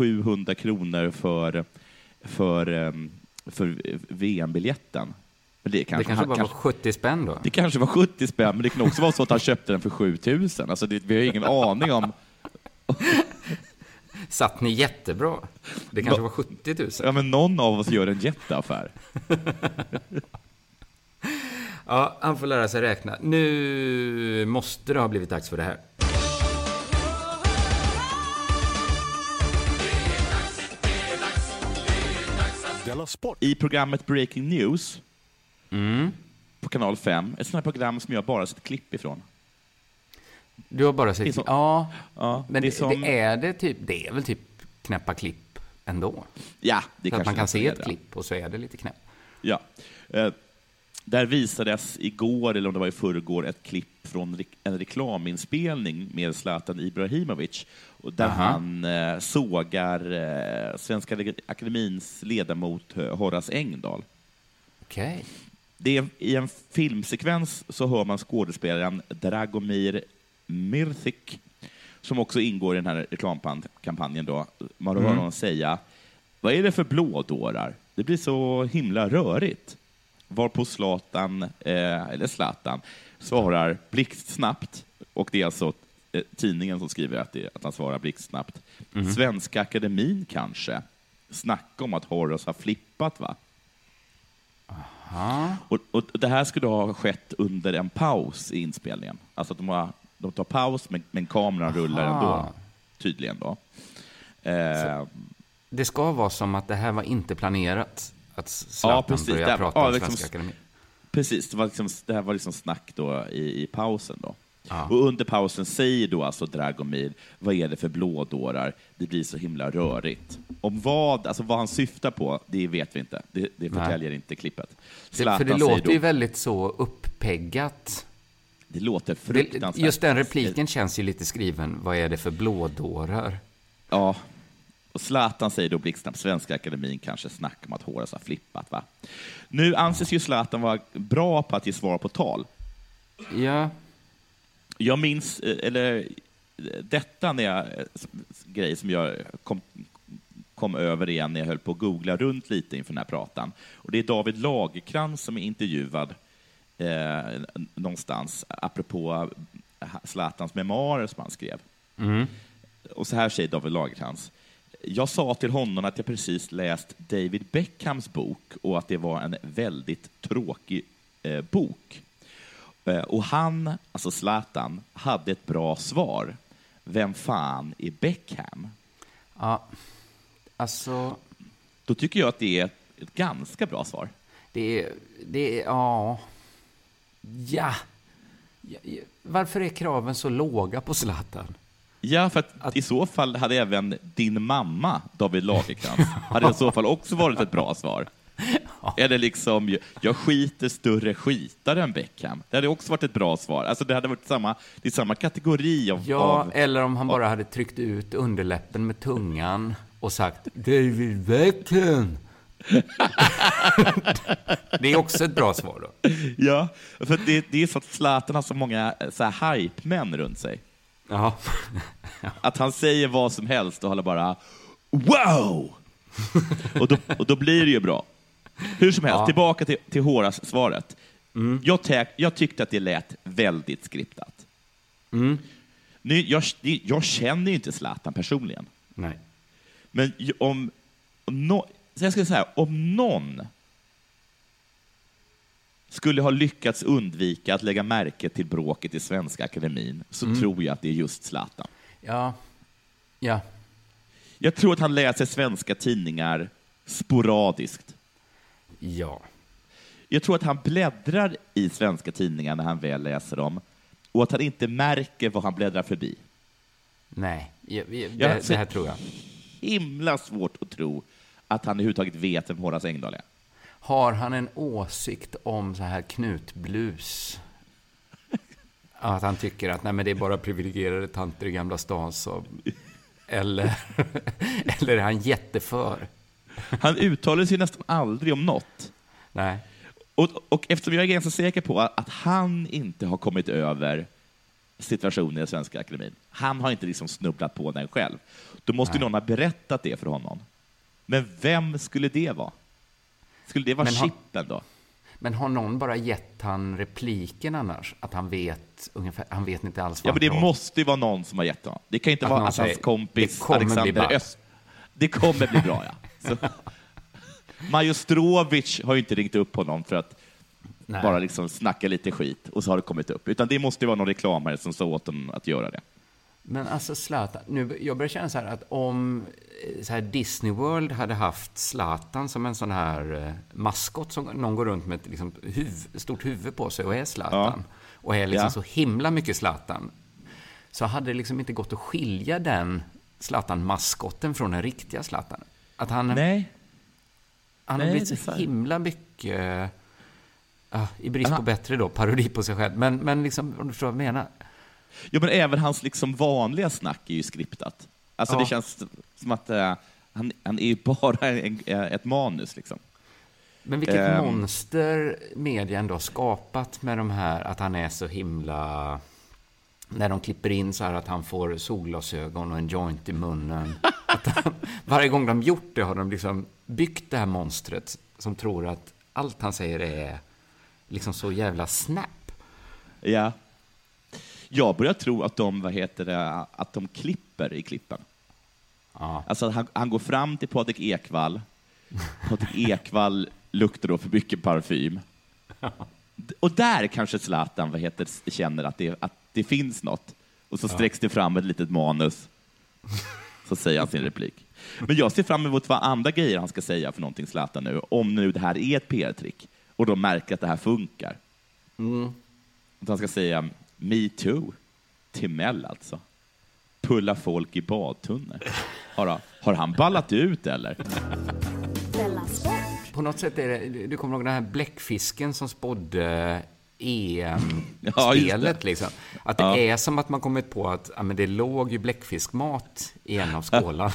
700 kronor för, för, ehm, för VM-biljetten. Men det kanske, det kanske bara kanske, var 70 spänn då. det kanske var 70 spänn, men det kan också vara så att han köpte den för 7000. Alltså det, vi har ingen aning om... Satt ni jättebra? Det kanske Va- var 70 000? Ja, men någon av oss gör en jätteaffär. Ja, han får lära sig räkna. Nu måste det ha blivit dags för det här. I programmet Breaking News Mm. på kanal 5, ett sånt här program som jag bara sett klipp ifrån. Du har bara Det är sett... som- Ja, Ja, men det är det, som- det är det typ... Det är väl typ knäppa klipp ändå? Ja, det Så att kanske man kan se ett det. klipp och så är det lite knäpp. Ja. Där visades igår, eller om det var i förrgår, ett klipp från en reklaminspelning med Zlatan Ibrahimovic, och där Aha. han eh, sågar eh, Svenska Akademins ledamot eh, Horace Engdahl. Okej. Det är, I en filmsekvens så hör man skådespelaren Dragomir Mirthik som också ingår i den här reklamkampanjen, då, man hör Mm. honom säga Vad är det för blådårar? Det blir så himla rörigt. Varpå Zlatan, eh, eller Zlatan, svarar blixtsnabbt, och det är alltså eh, tidningen som skriver att, det, att han svarar blixtsnabbt. Mm. Svenska Akademin kanske? Snacka om att Horace har flippat, va? Och, och det här skulle ha skett under en paus i inspelningen. Alltså att de, har, de tar paus, men, men kameran rullar Aha. ändå. Tydligen då. Eh, Det ska vara som att det här var inte planerat. Att Zlatan börjar Det- prata ja, om liksom- Svenska Akademin. Precis, det, var liksom, det här var liksom snack då i, i pausen. Då. Och under pausen säger då alltså Dragomir, vad är det för blådårar? Det blir så himla rörigt. Om vad, alltså vad han syftar på, det vet vi inte. Det, det förtäljer inte klippet. Zlatan för det låter då, ju väldigt så uppeggat. Det låter Det, fruktansvärt. just den repliken känns ju lite skriven, vad är det för blådårar? Ja, och Zlatan säger då blixtsnabbt, Svenska Akademin kanske snackar om att Horace har flippat. Va? Nu anses ju Zlatan vara bra på att ge svar på tal. Ja. Jag minns, eh, eller eh, detta när jag, eh, grej som jag kom, kom över igen när jag höll på att googla runt lite inför den här pratan. Och det är David Lagercrantz som är intervjuad eh, någonstans, apropå Zlatans memoarer som han skrev. Mm. Och så här säger David Lagercrantz. Jag sa till honom att jag precis läst David Beckhams bok och att det var en väldigt tråkig eh, bok. Eh, och han, alltså Zlatan, hade ett bra svar. Vem fan är Beckham? Ja, alltså... Då tycker jag att det är ett ganska bra svar. Det är, det är, ja... Ja. Varför är kraven så låga på Zlatan? Ja, för att, i så fall hade även din mamma, David Lagercrantz, hade i så fall också varit ett bra svar. Eller liksom, jag skiter större skitare än Beckham. Det hade också varit ett bra svar. Alltså det hade varit samma, det är samma kategori av... Ja, av eller om han bara hade tryckt ut underläppen med tungan och sagt David Beckham. det är också ett bra svar då. Ja, för det, det är så att Zlatan har så många eh, så här hype-män runt sig. Ja. Att han säger vad som helst och håller bara wow! och, då, och då blir det ju bra. Hur som helst, Ja. tillbaka till, till Horace-svaret. Jag, tä- jag tyckte att det lät väldigt skriptat. Nu, jag, jag känner ju inte Zlatan personligen. Nej. Men om, om så jag ska säga, om någon skulle ha lyckats undvika att lägga märke till bråket i Svenska Akademin så Mm. tror jag att det är just Zlatan. Ja. Ja. Jag tror att han läser svenska tidningar sporadiskt. Ja. Jag tror att han bläddrar i svenska tidningar när han väl läser dem och att han inte märker vad han bläddrar förbi. Nej. Ja, ja, det, Jag- det här tror jag. Himla svårt att tro att han överhuvudtaget vet vem Horace Engdahl är. Har han en åsikt om så här knutblus? Att han tycker att nej, men det är bara privilegierade tanter i Gamla stan som... Eller, eller är han jätteför? Han uttalar sig nästan aldrig om något. Nej. Och, och eftersom jag är ganska säker på att han inte har kommit över situationen i Svenska Akademin, han har inte liksom snubblat på den själv, då måste Nej. någon ha berättat det för honom. Men vem skulle det vara? Skulle det vara Men har- Chippen då? Men har någon bara gett han repliken annars? Att han vet ungefär, han vet inte alls vad Ja, men det måste ju vara någon som har gett honom. Det kan inte Att vara att hans kompis "Det kommer bli Alexander bra." Öst. Det kommer bli bra, ja. Så. Majostrovic har ju inte ringt upp honom för att Nej. bara liksom snacka lite skit och så har det kommit upp. Utan det måste ju vara någon reklamare som sa åt honom att göra det. Men alltså Zlatan, nu, jag börjar känna så här att om så här Disney World hade haft Zlatan som en sån här eh, maskot som någon går runt med ett liksom, huv, stort huvud på sig och är Zlatan. Och är liksom Ja. så himla mycket Zlatan. Så hade det liksom inte gått att skilja den Zlatan-maskotten från den riktiga Zlatan. Att han, Nej. han har Nej, blivit det är så himla mycket, ja, i brist på bättre då, parodi på sig själv. Men, men liksom, om du förstår vad jag menar. Ja, men även hans liksom vanliga snack är ju skriptat. Alltså Ja. det känns som att eh, han, han är ju bara en, eh, ett manus. Liksom. Men vilket Ehm. monster media ändå skapat med de här, att han är så himla när de klipper in så här att han får solglasögon och en joint i munnen. Han, varje gång de gjort det har de liksom byggt det här monstret som tror att allt han säger är liksom så jävla snap. Ja. Jag börjar tro att de, vad heter det, att de klipper i klippen. Ja. Alltså han, han går fram till Patrik Ekwall. Patrik Ekwall luktar då för mycket parfym. Och där kanske Zlatan vad heter, känner att det, att det finns något. Och så Ja. sträcks det fram ett litet manus. Så säger han sin replik. Men jag ser fram emot vad andra grejer han ska säga för någonting, Zlatan, nu. Om nu det här är ett PR-trick och de märker att det här funkar. Att han ska säga me too. Timell alltså. Pulla folk i badtunnor. Har, har han ballat ut eller? På något sätt är det, du kommer ihåg den här bläckfisken som spådde EM-spelet Ja, liksom. Att det Ja. är som att man kommit på att ja, men det låg ju bläckfiskmat i en av skålarna.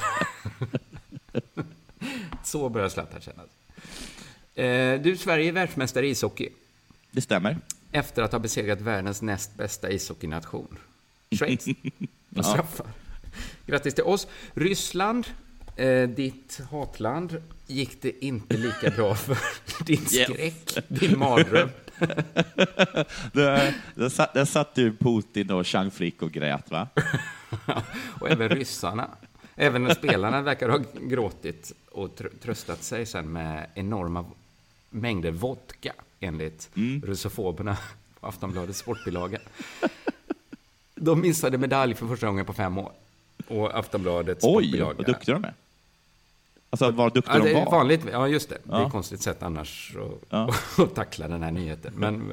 Så börjar Zlatan kännas. Eh, du, Sverige är världsmästare i ishockey. Det stämmer. Efter att ha besegrat världens näst bästa ishockeynation, Schweiz. Ja. straffar. Grattis till oss. Ryssland, eh, ditt hatland, gick det inte lika bra för din Yes. skräck, din mardröm. Där, satt, där satt du Putin och Jean Frick och grät, va? och även ryssarna. Även spelarna verkar ha gråtit och tr- tröstat sig sen med enorma mängder vodka, enligt Mm. russofoberna på Aftonbladets sportbilaga. De missade medalj för första gången på fem år. Och Aftonbladets Oj, sportbilaga. vad duktiga de är. Alltså, vad duktiga Ja, det de är var. vanligt. Ja, just det. Det är Ja. ett konstigt sätt annars att, Ja. att tackla den här nyheten. Men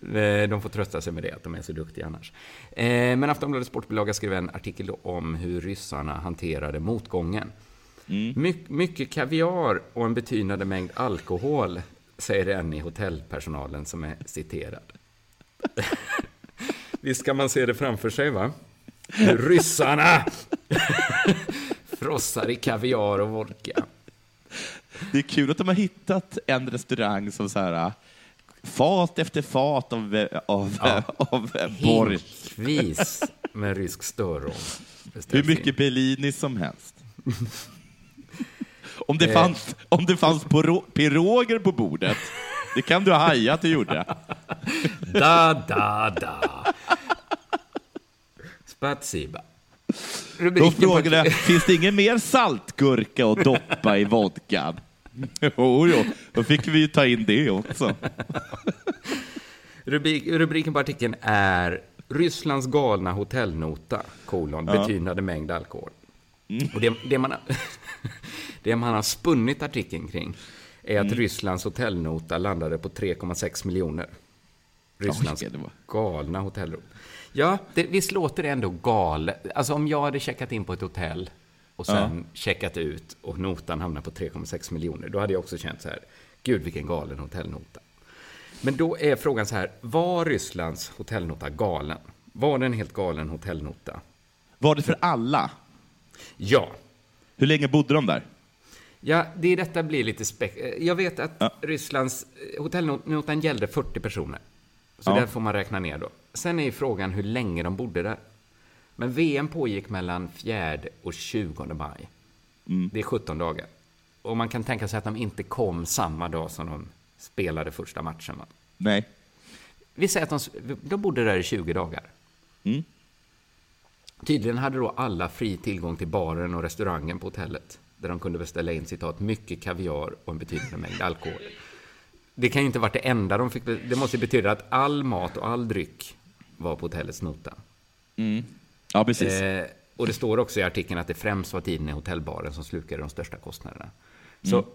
de får trösta sig med det, att de är så duktiga annars. Eh, Men Aftonbladets sportbilaga skrev en artikel om hur ryssarna hanterade motgången. Mm. My, mycket kaviar och en betydande mängd alkohol, säger en i hotellpersonalen som är citerad. Visst kan man se det framför sig, va? Ryssarna frossar i kaviar och vodka. Det är kul att de har hittat en restaurang som så här, fat efter fat av, av, Ja. av borsch. Hinkvis med rysk större. Hur mycket Bellini som helst. Om det Eh. fanns, om det fanns piroger på bordet, det kan du ha hajat att det gjorde. Da, da, da. Spatsiba. Då frågade jag, finns det ingen mer saltgurka att doppa i vodkan? Jo, jo, då fick vi ju ta in det också. Rubrik, rubriken på artikeln är Rysslands galna hotellnota, kolon, Ja. betydande mängd alkohol. Och det, det, man, har- det man har spunnit artikeln kring är att Mm. Rysslands hotellnota landade på 3,6 miljoner. Rysslands Oj, galna hotellrum. Ja, det, visst låter det ändå galet? Alltså om jag hade checkat in på ett hotell och sen checkat ut och notan hamnar på 3,6 miljoner, då hade jag också känt så här, gud vilken galen hotellnota. Men då är frågan så här, var Rysslands hotellnota galen? Var det en helt galen hotellnota? Var det för alla? Ja. Hur länge bodde de där? Ja, det detta blir lite späck... eh, Jag vet att Rysslands eh, hotellnotan gällde 40 personer. Så Ja. där får man räkna ner då. Sen är ju frågan hur länge de bodde där. Men VM pågick mellan 4 och 20 maj. Mm. Det är 17 dagar. Och man kan tänka sig att de inte kom samma dag som de spelade första matchen. Va? Nej. Vi säger att de, de bodde där i 20 dagar. Mm. Tydligen hade då alla fri tillgång till baren och restaurangen på hotellet. Där de kunde beställa in citat mycket kaviar och en betydande mängd alkohol. Det kan ju inte varit det enda de fick. Det måste betyda att all mat och all dryck var på hotellets nota. Mm. Ja, precis. Eh, och det står också i artikeln att det främst var tiden i hotellbaren som slukade de största kostnaderna. Så Mm.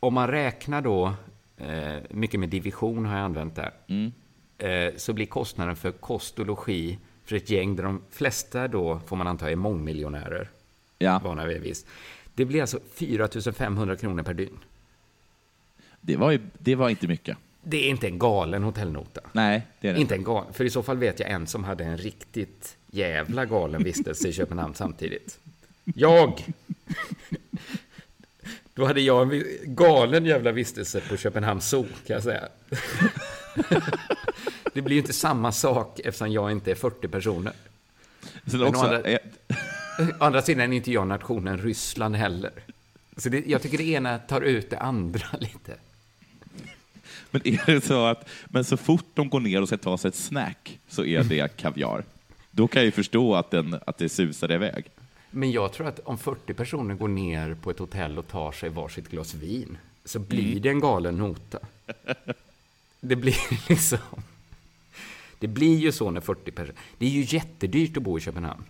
om man räknar då, eh, mycket med division har jag använt där, Mm. eh, så blir kostnaden för kost och logi för ett gäng där de flesta då, får man anta, är mångmiljonärer. Ja. Vana vid visst. Det blir alltså 4 500 kronor per dygn. Det var, ju, det var inte mycket. Det är inte en galen hotellnota. Nej, det är det Inte en galen, för i så fall vet jag en som hade en riktigt jävla galen vistelse i Köpenhamn samtidigt. Jag! Då hade jag en galen jävla vistelse på Köpenhamns zoo, kan jag säga. det blir ju inte samma sak eftersom jag inte är 40 personer. Sen Men också, andra, å andra sidan är inte jag nationen Ryssland heller. Så det, jag tycker det ena tar ut det andra lite. Men är det så att men så fort de går ner och ska ta sig ett snack så är det kaviar? Då kan jag ju förstå att, den, att det susar iväg. Men jag tror att om 40 personer går ner på ett hotell och tar sig varsitt glas vin så blir Mm. det en galen nota. Det blir liksom... Det blir ju så när 40 personer... Det är ju jättedyrt att bo i Köpenhamn.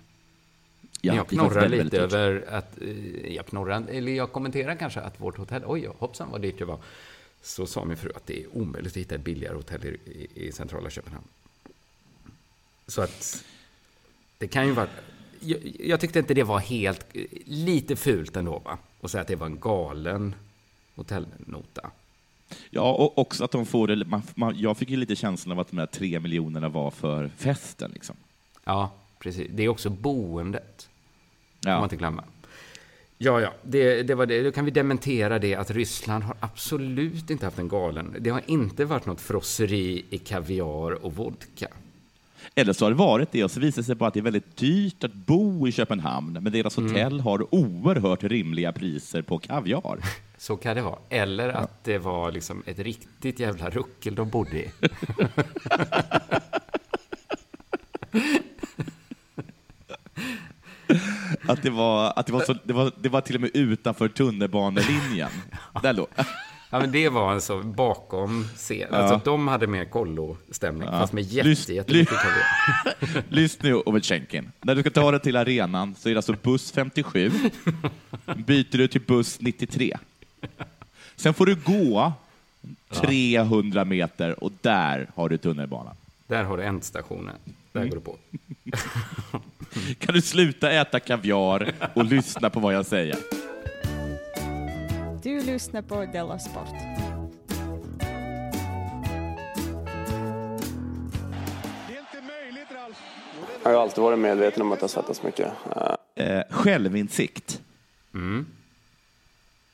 Ja, jag knorrar lite väldigt dyrt. över att... eh, Jag knorrar, eller jag kommenterar kanske att vårt hotell... Oj, hoppsan vad dyrt det var. Så sa min fru att det är omöjligt att hitta ett billigare hotell i, i, i centrala Köpenhamn. Så att... Det kan ju vara... Jag, jag tyckte inte det var helt... Lite fult ändå, va? Att säga att det var en galen hotellnota. Ja, och också att de får det, man, man, jag fick ju lite känslan av att de här tre miljonerna var för festen. Liksom. Ja, precis. Det är också boendet. Får Ja. man inte glömma. Ja, ja, det, det var det. Då kan vi dementera det att Ryssland har absolut inte haft en galen. Det har inte varit något frosseri i kaviar och vodka. Eller så har det varit det, och så visar det sig bara att det är väldigt dyrt att bo i Köpenhamn, men deras Mm. hotell har oerhört rimliga priser på kaviar. Så kan det vara. Eller att det var liksom ett riktigt jävla ruckel de bodde i. Att det var, att det var, så, det var, det var till och med utanför tunnelbanelinjen. Där låg. Ja, men det var alltså bakom scen. Alltså att de hade mer kollo-stämning, fast med jätte, Lys- jättemycket kaviar. Lyssna nu, Ovechkenkin. När du ska ta dig till arenan så är det alltså buss 57. Byter du till buss 93. Sen får du gå 300 meter och där har du tunnelbanan. Där har du ändstationen. Där Mm. går det på. Kan du sluta äta kaviar och lyssna på vad jag säger? Du lyssnar på Della Sport. Jag har alltid varit medveten om att jag svettas mycket. Eh, självinsikt.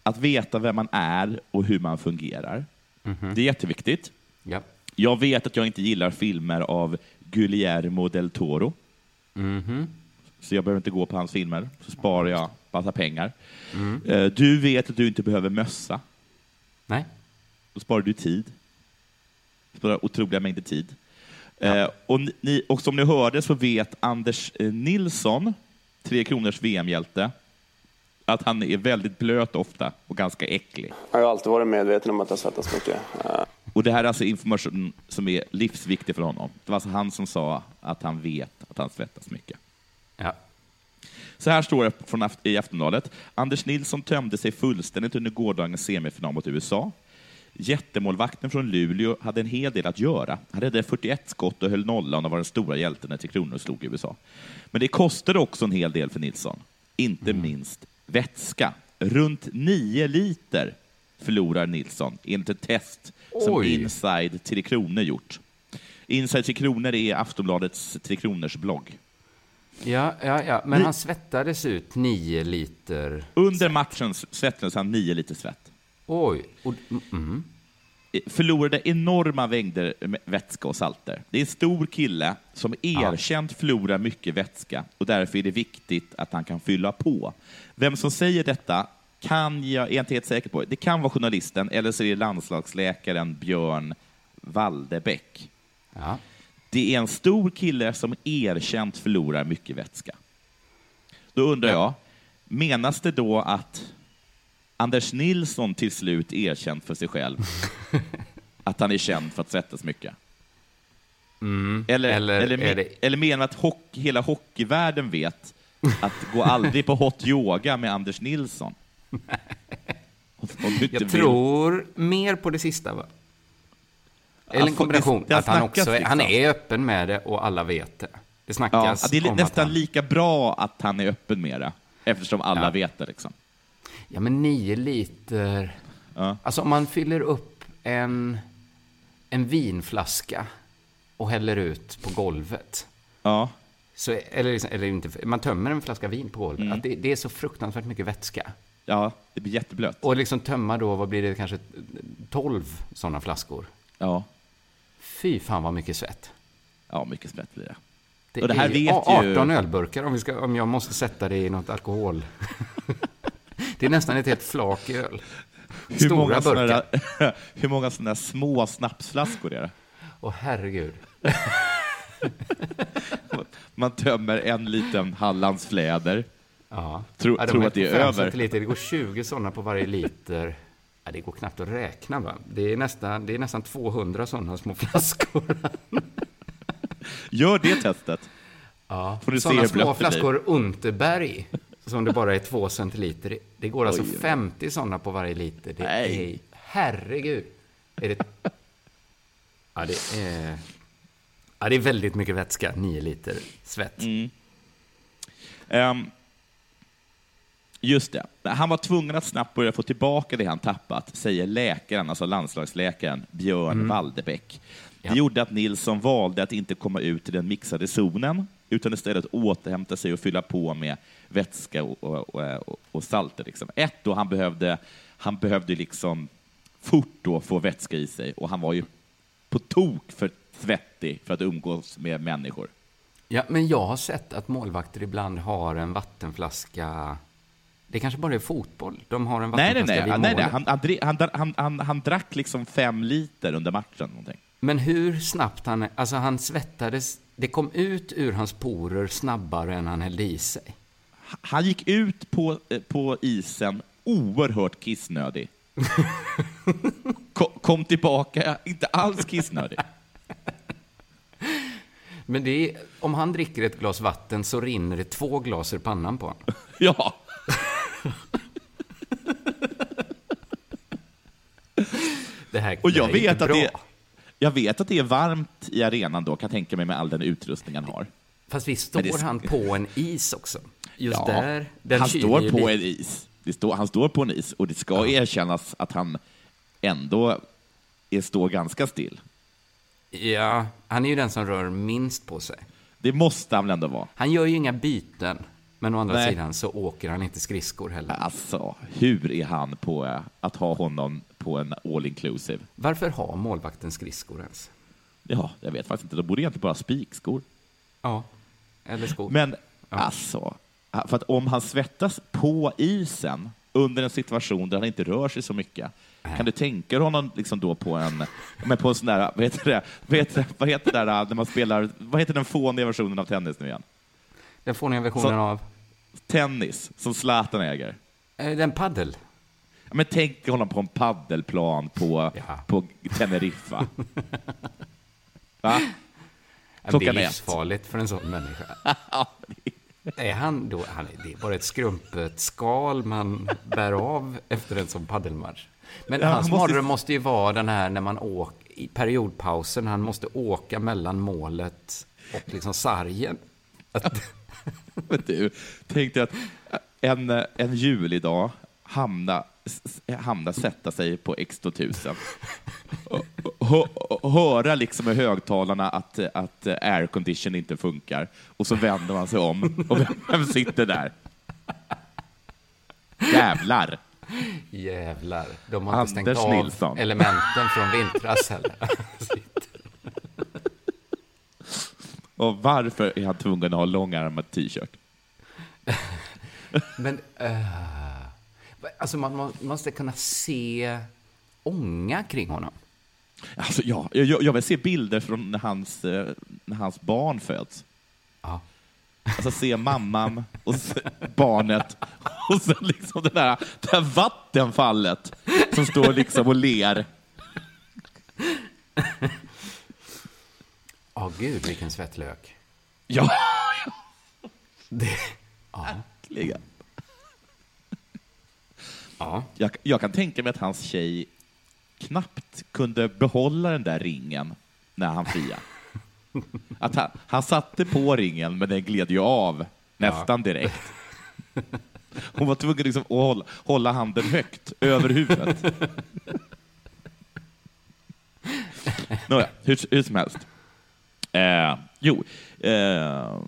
Att veta vem man är och hur man fungerar. Det är jätteviktigt. Ja. Jag vet att jag inte gillar filmer av Guillermo del Toro. Mhm. Så jag behöver inte gå på hans filmer, så sparar jag massa pengar. Mm. Eh, Du vet att du inte behöver mössa. Nej. Då sparar du tid. Sparar otroliga mängder tid. Eh, och, ni, och som ni hörde så vet Anders eh, Nilsson, Tre Kronors VM-hjälte, att han är väldigt blöt ofta och ganska äcklig. Jag har alltid varit medveten om att jag svettas mycket. Och det här är alltså information som är livsviktig för honom. Det var alltså han som sa att han vet att han svettas mycket. Ja. Så här står det från i Aftonbladet. Anders Nilsson tömde sig fullständigt under gårdagens semifinal mot USA. Jättemålvakten från Luleå hade en hel del att göra. Han hade 41 skott och höll nollan och var den stora hjälten när Tre Kronor slog USA. Men det kostade också en hel del för Nilsson. Inte minst vätska. Runt 9 liter förlorar Nilsson enligt ett test som Oj. Inside Tre Kronor gjort. Inside Tre Kronor är Aftonbladets Tre Kronors blogg. Ja, ja, ja. Men Ni- han svettades ut nio liter. Under matchen svettades han 9 liter svett. Oj. Och, mm. förlorade enorma mängder vätska och salter. Det är en stor kille som erkänt förlorar mycket vätska och därför är det viktigt att han kan fylla på. Vem som säger detta kan jag, är inte helt säker på. Det kan vara journalisten eller så är det landslagsläkaren Björn Waldebäck. Ja. Det är en stor kille som erkänt förlorar mycket vätska. Då undrar jag, menas det då att Anders Nilsson till slut erkänt för sig själv att han är känd för att svettas mycket? Mm. Eller, Eller eller, är me- det- eller menar att hock, hela hockeyvärlden vet att gå aldrig på hot yoga med Anders Nilsson? Jag tror mer på det sista, va? Eller Ja, en kombination. det- det att han, också är, han liksom. är öppen med det och alla vet det. Det Ja, snackas det är nästan han... lika bra att han är öppen med det, eftersom alla Ja. vet det. Liksom. Ja, men nio liter... Alltså om man fyller upp en, en vinflaska och häller ut på golvet. Ja. Så, eller, liksom- eller inte, man tömmer en flaska vin på golvet. Mm. Det, det är så fruktansvärt mycket vätska. Ja, det blir jätteblött. Och liksom tömma då, vad blir det, kanske 12 sådana flaskor? Ja. Fy fan vad mycket svett. Ja, mycket svett blir det. Det, Och det här är vet 18 ju- ölburkar om, vi ska, om jag måste sätta det i något alkohol. det är nästan ett helt flak öl. Hur Stora många, burkar. där, hur många sådana där små snapsflaskor är det? Åh herregud. Man tömmer en liten Hallandsfläder. Ja. Tror, ja, de tror att det är över. centiliter. Det går 20 sådana på varje liter. Ja, det går knappt att räkna. Va? Det, är nästan, det är nästan 200 sådana små flaskor. Gör det testet. Ja. Får du se Sådana små flaskor Unterberg, som det bara är 2 centiliter i. Det går alltså Oj, oj. 50 sådana på varje liter. Det Nej. är, herregud. Är det... Ja, det är... Ja, det är väldigt mycket vätska, 9 liter svett. Mm. Ehm, just det. Han var tvungen att snabbt börja få tillbaka det han tappat, säger läkaren, alltså landslagsläkaren Björn Mm. Walderbäck. Det Ja. gjorde att Nilsson valde att inte komma ut i den mixade zonen, utan istället återhämta sig och fylla på med vätska och, och, och, och salter. Liksom. Ett, då han behövde, han behövde liksom fort då få vätska i sig, och han var ju på tok för svettig för att umgås med människor. Ja, men jag har sett att målvakter ibland har en vattenflaska. Det kanske bara är fotboll. De har en Nej, nej, nej. nej, nej. Han, han, han, han, han, drack liksom fem liter under matchen. Någonting. Men hur snabbt han... Alltså, han svettades... Det kom ut ur hans porer snabbare än han hällde i sig. Han gick ut på, eh, på isen oerhört kissnödig. Ko- Kom tillbaka, inte alls kissnödig. Men är, om han dricker ett glas vatten så rinner det två glas ur pannan på honom. Ja. Det här, Och det jag här vet, att bra. det, jag vet att det är varmt i arenan då, kan jag tänka mig med all den utrustning han har. Fast visst står det- han på en is också? Just Ja, där. Den han står på en is. Står, han står på en is och det ska erkännas att han ändå är, står ganska still. Ja, han är ju den som rör minst på sig. Det måste han väl ändå vara? Han gör ju inga byten. Men å andra Nej. sidan så åker han inte skridskor heller. Alltså, hur är han på eh, att ha honom på en all inclusive? Varför har målvakten skridskor ens? Ja, jag vet faktiskt inte. De borde egentligen bara ha spikskor. Ja, eller skor. Men alltså, för att om han svettas på isen under en situation där han inte rör sig så mycket, kan du tänka dig honom liksom då på en, men på en sån där, vad heter det, vad heter, vad heter det där när man spelar, vad heter den fåniga versionen av tennis nu igen? Den fåniga versionen Så- av? Tennis, som Zlatan äger. Eh, Den paddel. Ja, Men tänk honom på en paddelplan på, på Teneriffa. Va? Ja, Det är Klockan livsfarligt för en sån människa. Är han då, han, det är bara ett skrumpet skal man bär av efter en sån paddelmatch. Men Ja, hans han måste- mardröm måste ju vara den här när man åker, i periodpausen, han måste åka mellan målet och liksom sargen. Att, Men du, tänk dig att en, en julidag hamna, hamna sätta sig på X2000 och, och, hö- höra liksom i högtalarna att, att aircondition inte funkar och så vänder man sig om och vem, sitter där? Jävlar! jävlar, de har inte stängt Anders av Nilsson. elementen från vintras heller. Och varför är han tvungen att ha långärmad t-shirt? Men, eh, alltså man må- måste kunna se ånga kring honom. Alltså, ja, jag, jag vill se bilder från när hans, eh, när hans barn föds. Ja. Alltså se mamman och se barnet och sen liksom det där, det där vattenfallet som står liksom och ler. Ja, gud vilken svettlök. Ja, Det, ja. verkligen. Ja. Jag, jag kan tänka mig att hans tjej knappt kunde behålla den där ringen när han friade. Att han, han satte på ringen, men den gled ju av nästan direkt. Hon var tvungen liksom att hålla, hålla handen högt över huvudet. Nåja, hur, hur som helst. Eh, jo, eh,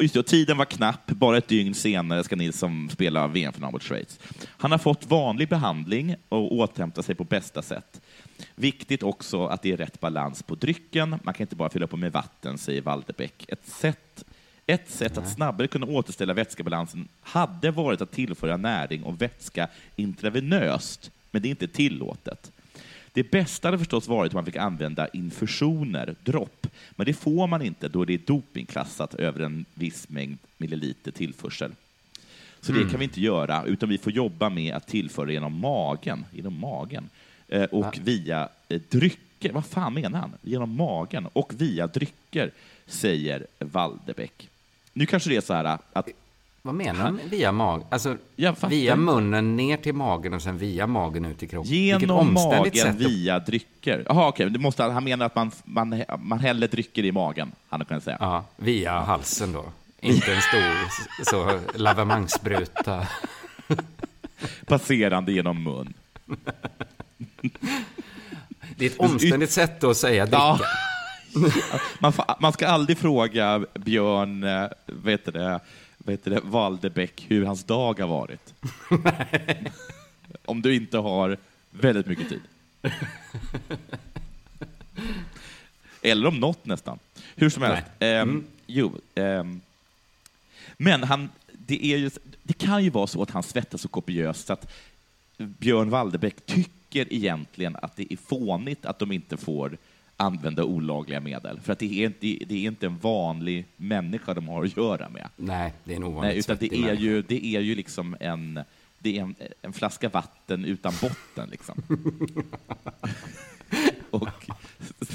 just det, tiden var knapp. Bara ett dygn senare ska Nilsson spela VM-final mot Schweiz. Han har fått vanlig behandling och återhämtat sig på bästa sätt. Viktigt också att det är rätt balans på drycken. Man kan inte bara fylla på med vatten, säger Walderbäck. Ett sätt, ett sätt att snabbare kunna återställa vätskebalansen hade varit att tillföra näring och vätska intravenöst, men det är inte tillåtet. Det bästa hade förstås varit om man fick använda infusioner, dropp, men det får man inte då det är dopingklassat över en viss mängd milliliter tillförsel. Så det Mm. kan vi inte göra, utan vi får jobba med att tillföra genom magen, genom magen eh, och via eh, drycker. Vad fan menar han? Genom magen och via drycker, säger Walderbäck. Nu kanske det är så här att... Vad menar han via magen? Alltså, via munnen ner till magen och sen via magen ut i kroppen. Genom magen sätt att- via drycker. Jaha, okej. Måste, han menar att man, man, man häller drycker i magen, han kan säga. Ja, via halsen då. Inte en stor så, lavemangsspruta. Passerande genom mun. Det är ett omständigt sätt att säga dricka. Ja. Man, man ska aldrig fråga Björn, eh, vet du det, vet du det, Walderbäck hur hans dag har varit. Om du inte har väldigt mycket tid. Eller om något nästan. Hur som helst. Ehm, jo, ehm, men han, det, är ju, det kan ju vara så att han svettas så kopiöst så att Björn Walderbäck tycker egentligen att det är fånigt att de inte får använda olagliga medel. För att det är inte, det är inte en vanlig människa de har att göra med. Nej, det är en ovanligt Nej, utan det är, människa. ju, det är ju liksom en, det är en, en flaska vatten utan botten. Liksom. och,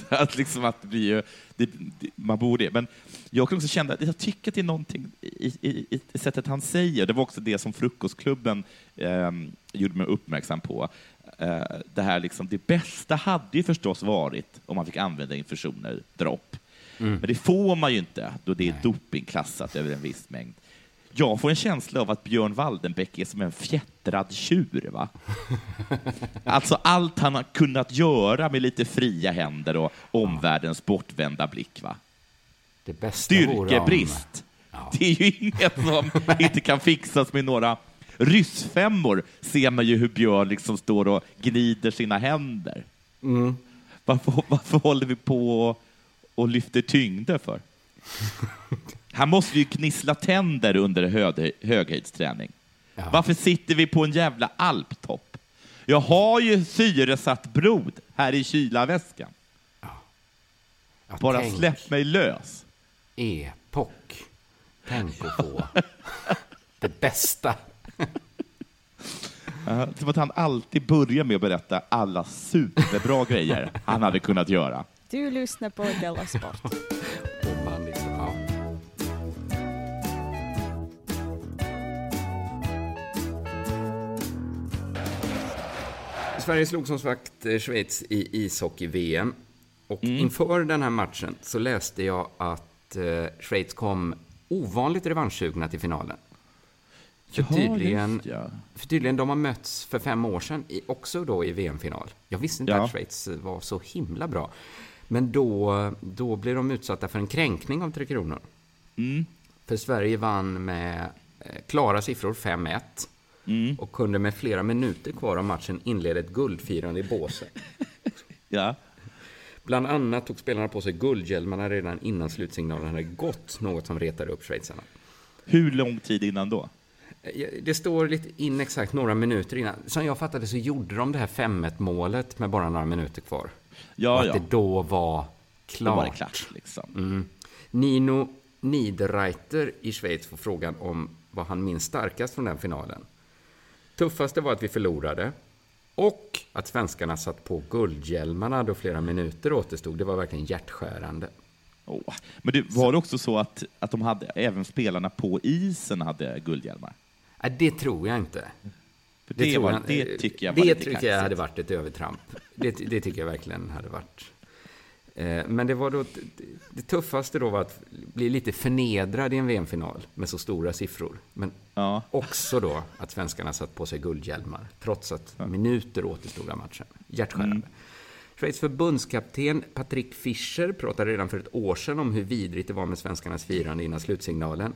att liksom att det blir ju, det, det, man borde, men jag kan också känna, jag tycker att det är någonting i, i, i sättet han säger, det var också det som Frukostklubben eh, gjorde mig uppmärksam på. Eh, det här liksom, det bästa hade ju förstås varit om man fick använda infusioner, dropp. Mm. Men det får man ju inte då det är dopingklassat över en viss mängd. Jag får en känsla av att Björn Waldenbäck är som en fjättrad tjur. Va? Alltså allt han har kunnat göra med lite fria händer och omvärldens bortvända blick. Va? Det bästa vore om- Styrkebrist. Det är ju inget som inte kan fixas med några ryssfemmor. Ser man ju hur Björn liksom står och gnider sina händer. Mm. Varför, varför håller vi på och, och lyfter tyngder för? Han måste ju knissla tänder under hög, höghöjdsträning. Varför sitter vi på en jävla alptopp? Jag har ju syresatt blod här i kylarväskan. Bara tänk. släpp mig lös. Epok. Tänk att få det bästa. Som att han alltid börjar med att berätta alla superbra grejer han hade kunnat göra. Du lyssnar på Della Sport. Sverige slog som sagt eh, Schweiz i ishockey-VM. Och Mm. inför den här matchen så läste jag att eh, Schweiz kom ovanligt revanschsugna till finalen. För Ja, tydligen, just ja. för tydligen, de har mötts för fem år sedan, i, också då i VM-final. Jag visste inte Ja. att Schweiz var så himla bra. Men då, då blev de utsatta för en kränkning av Tre Kronor. Mm. För Sverige vann med eh, klara siffror, 5-1. Mm. Och kunde med flera minuter kvar av matchen inleda ett guldfirande i båset. Ja. Bland annat tog spelarna på sig guldhjälmarna redan innan slutsignalen hade gått, något som retade upp schweizarna. Hur lång tid innan då? Eh, Det står lite inexakt några minuter innan. Som jag fattade så gjorde de det här 5-1 målet med bara några minuter kvar. Ja, att ja. det då var klart. Då var det klart, liksom. Mm. Nino Niederreiter i Schweiz får frågan om vad han minns starkast från den finalen. Tuffaste var att vi förlorade och att svenskarna satt på guldhjälmarna då flera minuter återstod. Det var verkligen hjärtskärande. Åh. Men det, var det också så att, att de hade, även spelarna på isen hade guldhjälmar? Nej, det tror jag inte. Det, tror var, jag- det tycker jag var Det tycker jag hade varit ett övertramp. Det, det tycker jag verkligen hade varit. Eh, Men det var då, det tuffaste då var att bli lite förnedrad i en VM-final med så stora siffror. Men också då att svenskarna satt på sig guldhjälmar, trots att minuter återstod av matchen. Hjärtskärande. Schweiz förbundskapten Patrick Fischer pratade redan för ett år sedan om hur vidrigt det var med svenskarnas firande innan slutsignalen.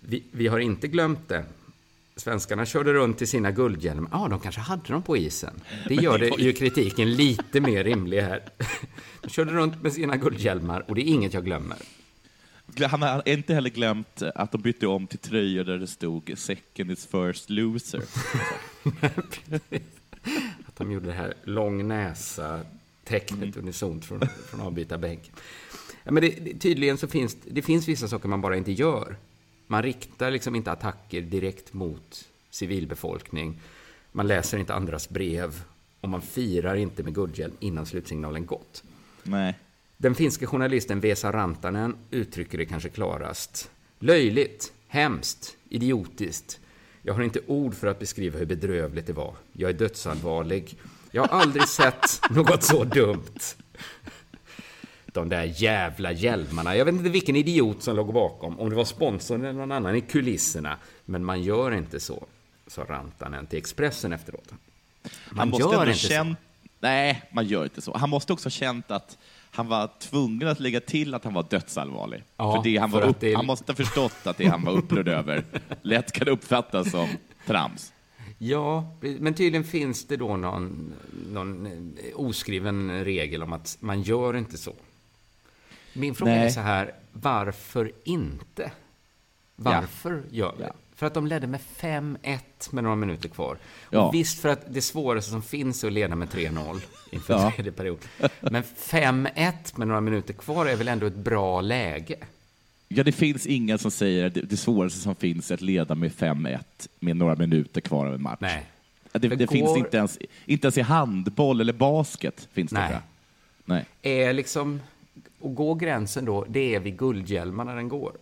Vi, vi har inte glömt det. Svenskarna körde runt i sina guldhjälmar. Ja, de kanske hade dem på isen. Det gör det ju kritiken lite mer rimlig här. De körde runt med sina guldhjälmar och det är inget jag glömmer. Han har inte heller glömt att de bytte om till tröjor där det stod “Second is first loser”. Att de gjorde det här lång näsa-tecknet Mm. unisont från, från avbytarbänk. Ja, men det, det, tydligen så finns det finns vissa saker man bara inte gör. Man riktar liksom inte attacker direkt mot civilbefolkning. Man läser inte andras brev och man firar inte med guldhjälm innan slutsignalen gått. Nej. Den finske journalisten Vesa Rantanen uttrycker det kanske klarast. Löjligt, hemskt, idiotiskt. Jag har inte ord för att beskriva hur bedrövligt det var. Jag är dödsallvarlig. Jag har aldrig sett något så dumt. De där jävla hjälmarna. Jag vet inte vilken idiot som låg bakom. Om det var sponsorn eller någon annan i kulisserna. Men man gör inte så, sa Rantanen till Expressen efteråt. Man Han måste gör inte så. känt... Nej, man gör inte så. Han måste också ha känt att han var tvungen att lägga till att han var dödsallvarlig. Ja, för det han, var för upp... det han måste ha förstått att det han var upprörd över lätt kan uppfattas som trams. Ja, men tydligen finns det då någon, någon eh, oskriven regel om att man gör inte så. Min fråga Nej. är så här, varför inte? Varför gör vi? För att de ledde med 5-1 med några minuter kvar. Ja. Och visst, för att det svåraste som finns är att leda med 3-0 inför Ja. tredje period. Men 5-1 med några minuter kvar är väl ändå ett bra läge? Ja, det finns ingen som säger att det, det svåraste som finns är att leda med 5-1 med några minuter kvar av en match. Nej. Det, det Det finns går- inte ens, inte ens i handboll eller basket. Finns det Nej. jag. Nej. är liksom, och gå gränsen då, det är vid guldhjälmarna den går.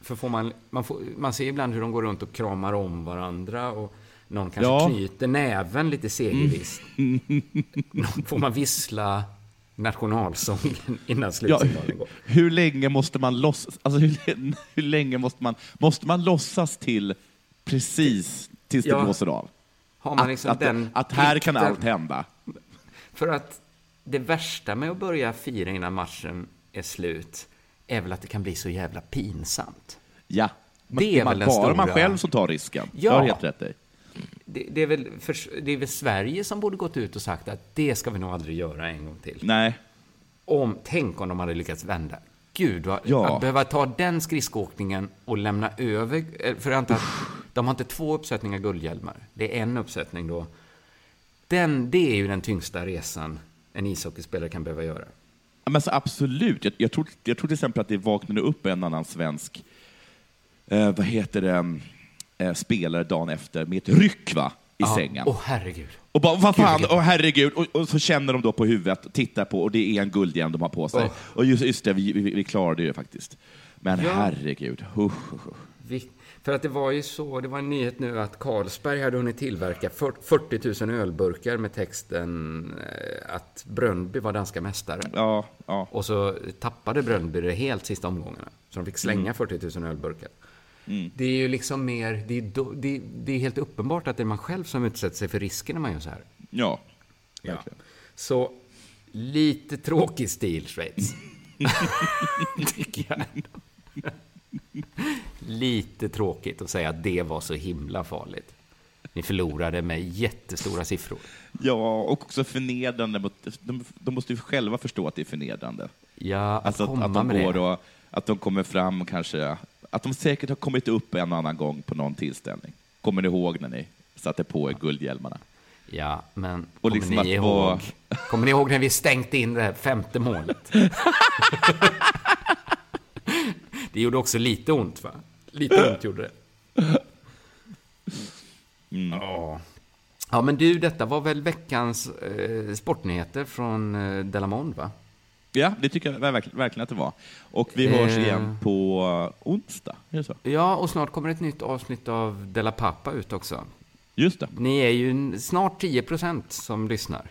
För får man, man, får, man ser ibland hur de går runt och kramar om varandra och någon kanske Ja. knyter näven lite segervisst. får man vissla nationalsången innan Ja, slutsignalen går. hur länge måste man låtsas, alltså hur, hur länge måste man, måste man låtsas till precis tills det Ja. blåser av? Att, liksom att, den att här kan allt hända. För att det värsta med att börja fira innan matchen är slut är väl att det kan bli så jävla pinsamt. Ja, Det är man, väl den bara stora- man själv som tar risken. Ja. Jag har helt rätt i. Det, det, är väl för, det är väl Sverige som borde gått ut och sagt att det ska vi nog aldrig göra en gång till. Nej. Om, tänk om de hade lyckats vända. Gud, vad, Ja. att behöva ta den skridskoåkningen och lämna över... eh, För jag antar att de har inte två uppsättningar guldhjälmar. Det är en uppsättning då. Den, det är ju den tyngsta resan en ishockeyspelare kan behöva göra. Men så absolut. Jag, jag, tror, jag tror till exempel att det vaknade upp en annan svensk, eh, vad heter det, eh, spelare dagen efter med ett ryck va? i Ja. sängen. Åh, herregud. Och bara, vad fan, åh herregud, och, och så känner de då på huvudet, tittar på, och det är en guldhjälm de har på sig. Åh. Och just, just det, vi, vi, vi klarade det faktiskt. Men Ja. herregud, usch, usch. Vi, för att det var ju så, det var en nyhet nu att Carlsberg hade hunnit tillverka fyr- 40 000 ölburkar med texten eh, att Brönnby var danska mästare. Ja, ja. Och så tappade Brönnby det helt sista omgångarna. Så de fick slänga Mm. 40 000 ölburkar. Mm. Det är ju liksom mer, det är, det, det är helt uppenbart att det är man själv som utsätter sig för risken när man gör så här. Ja, Ja. Så lite tråkig stil, Schweiz. Tycker jag ändå. Lite tråkigt att säga att det var så himla farligt. Ni förlorade med jättestora siffror. Ja, och också förnedrande. De, de måste ju själva förstå att det är förnedrande. Ja, att alltså att, komma att de med går det. och, att de kommer fram kanske, att de säkert har kommit upp en och annan gång på någon tillställning. Kommer ni ihåg när ni satte på er guldhjälmarna? Ja, men Och kommer, liksom ni ihåg, vara- kommer ni ihåg när vi stängt in det femte målet? det gjorde också lite ont, va? Lite ont gjorde det. Ja. Ja, men du, detta var väl veckans eh, sportnyheter från eh, Delamond, va? Ja, det tycker jag verk- verkligen att det var. Och vi hörs Eh. igen på onsdag, är det så? Ja, och snart kommer ett nytt avsnitt av Della Pappa ut också. Just det. Ni är ju snart 10 procent som lyssnar.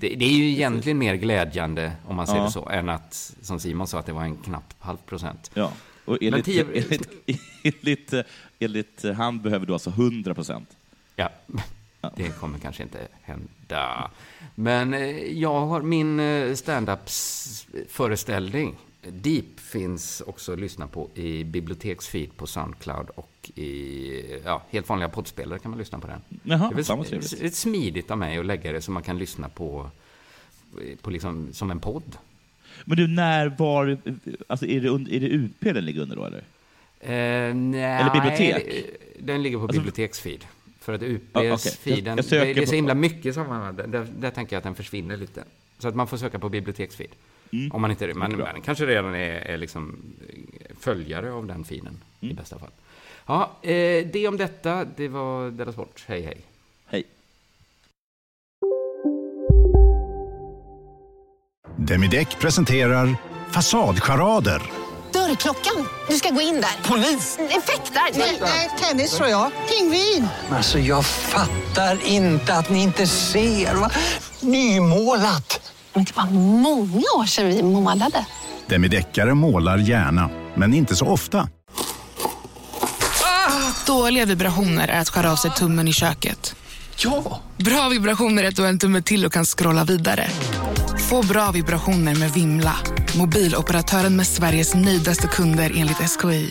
Det, det är ju egentligen mer glädjande, om man säger Ja. det så, än att, som Simon sa, att det var en knapp halv procent. Ja. Och enligt, 10 enligt, enligt, enligt han behöver du alltså 100 procent. Ja. Det kommer kanske inte hända. Men eh, jag har min eh, stand-up-föreställning. Deep finns också att lyssna på i biblioteksfeed på Soundcloud och i ja, helt vanliga poddspelare kan man lyssna på den. Jaha, det är väl smidigt av mig att lägga det så man kan lyssna på, på liksom, som en podd. Men du, när, var, alltså är det, är det UP den ligger under då eller? Eh, nej, Eller bibliotek? Den ligger på Alltså- biblioteksfeed. För att UPs Ja, okej. feed, den, Jag- jag söker det, det är så himla mycket som man, där, där, där tänker jag att den försvinner lite. Så att man får söka på biblioteksfeed. Om man inte är men, bra. men kanske redan är, är liksom eh, följare av den feeden i bästa fall. Ja, eh, det om detta. Det var Della Sport. Hej, hej. Hej. Demideck presenterar Fasadcharader. Dörrklockan. Du ska gå in där. Polis? Effektar? Nej, tennis tror jag. Pingvin. Alltså jag fattar inte att ni inte ser. Va? Nymålat! Men det var många år sedan vi målade. Demideckare målar gärna, men inte så ofta. Dåliga vibrationer är att skära av sig tummen i köket. Ja! Bra vibrationer är att du har en tumme till och kan scrolla vidare. Få bra vibrationer med Vimla. Mobiloperatören med Sveriges nöjdaste kunder enligt SKI.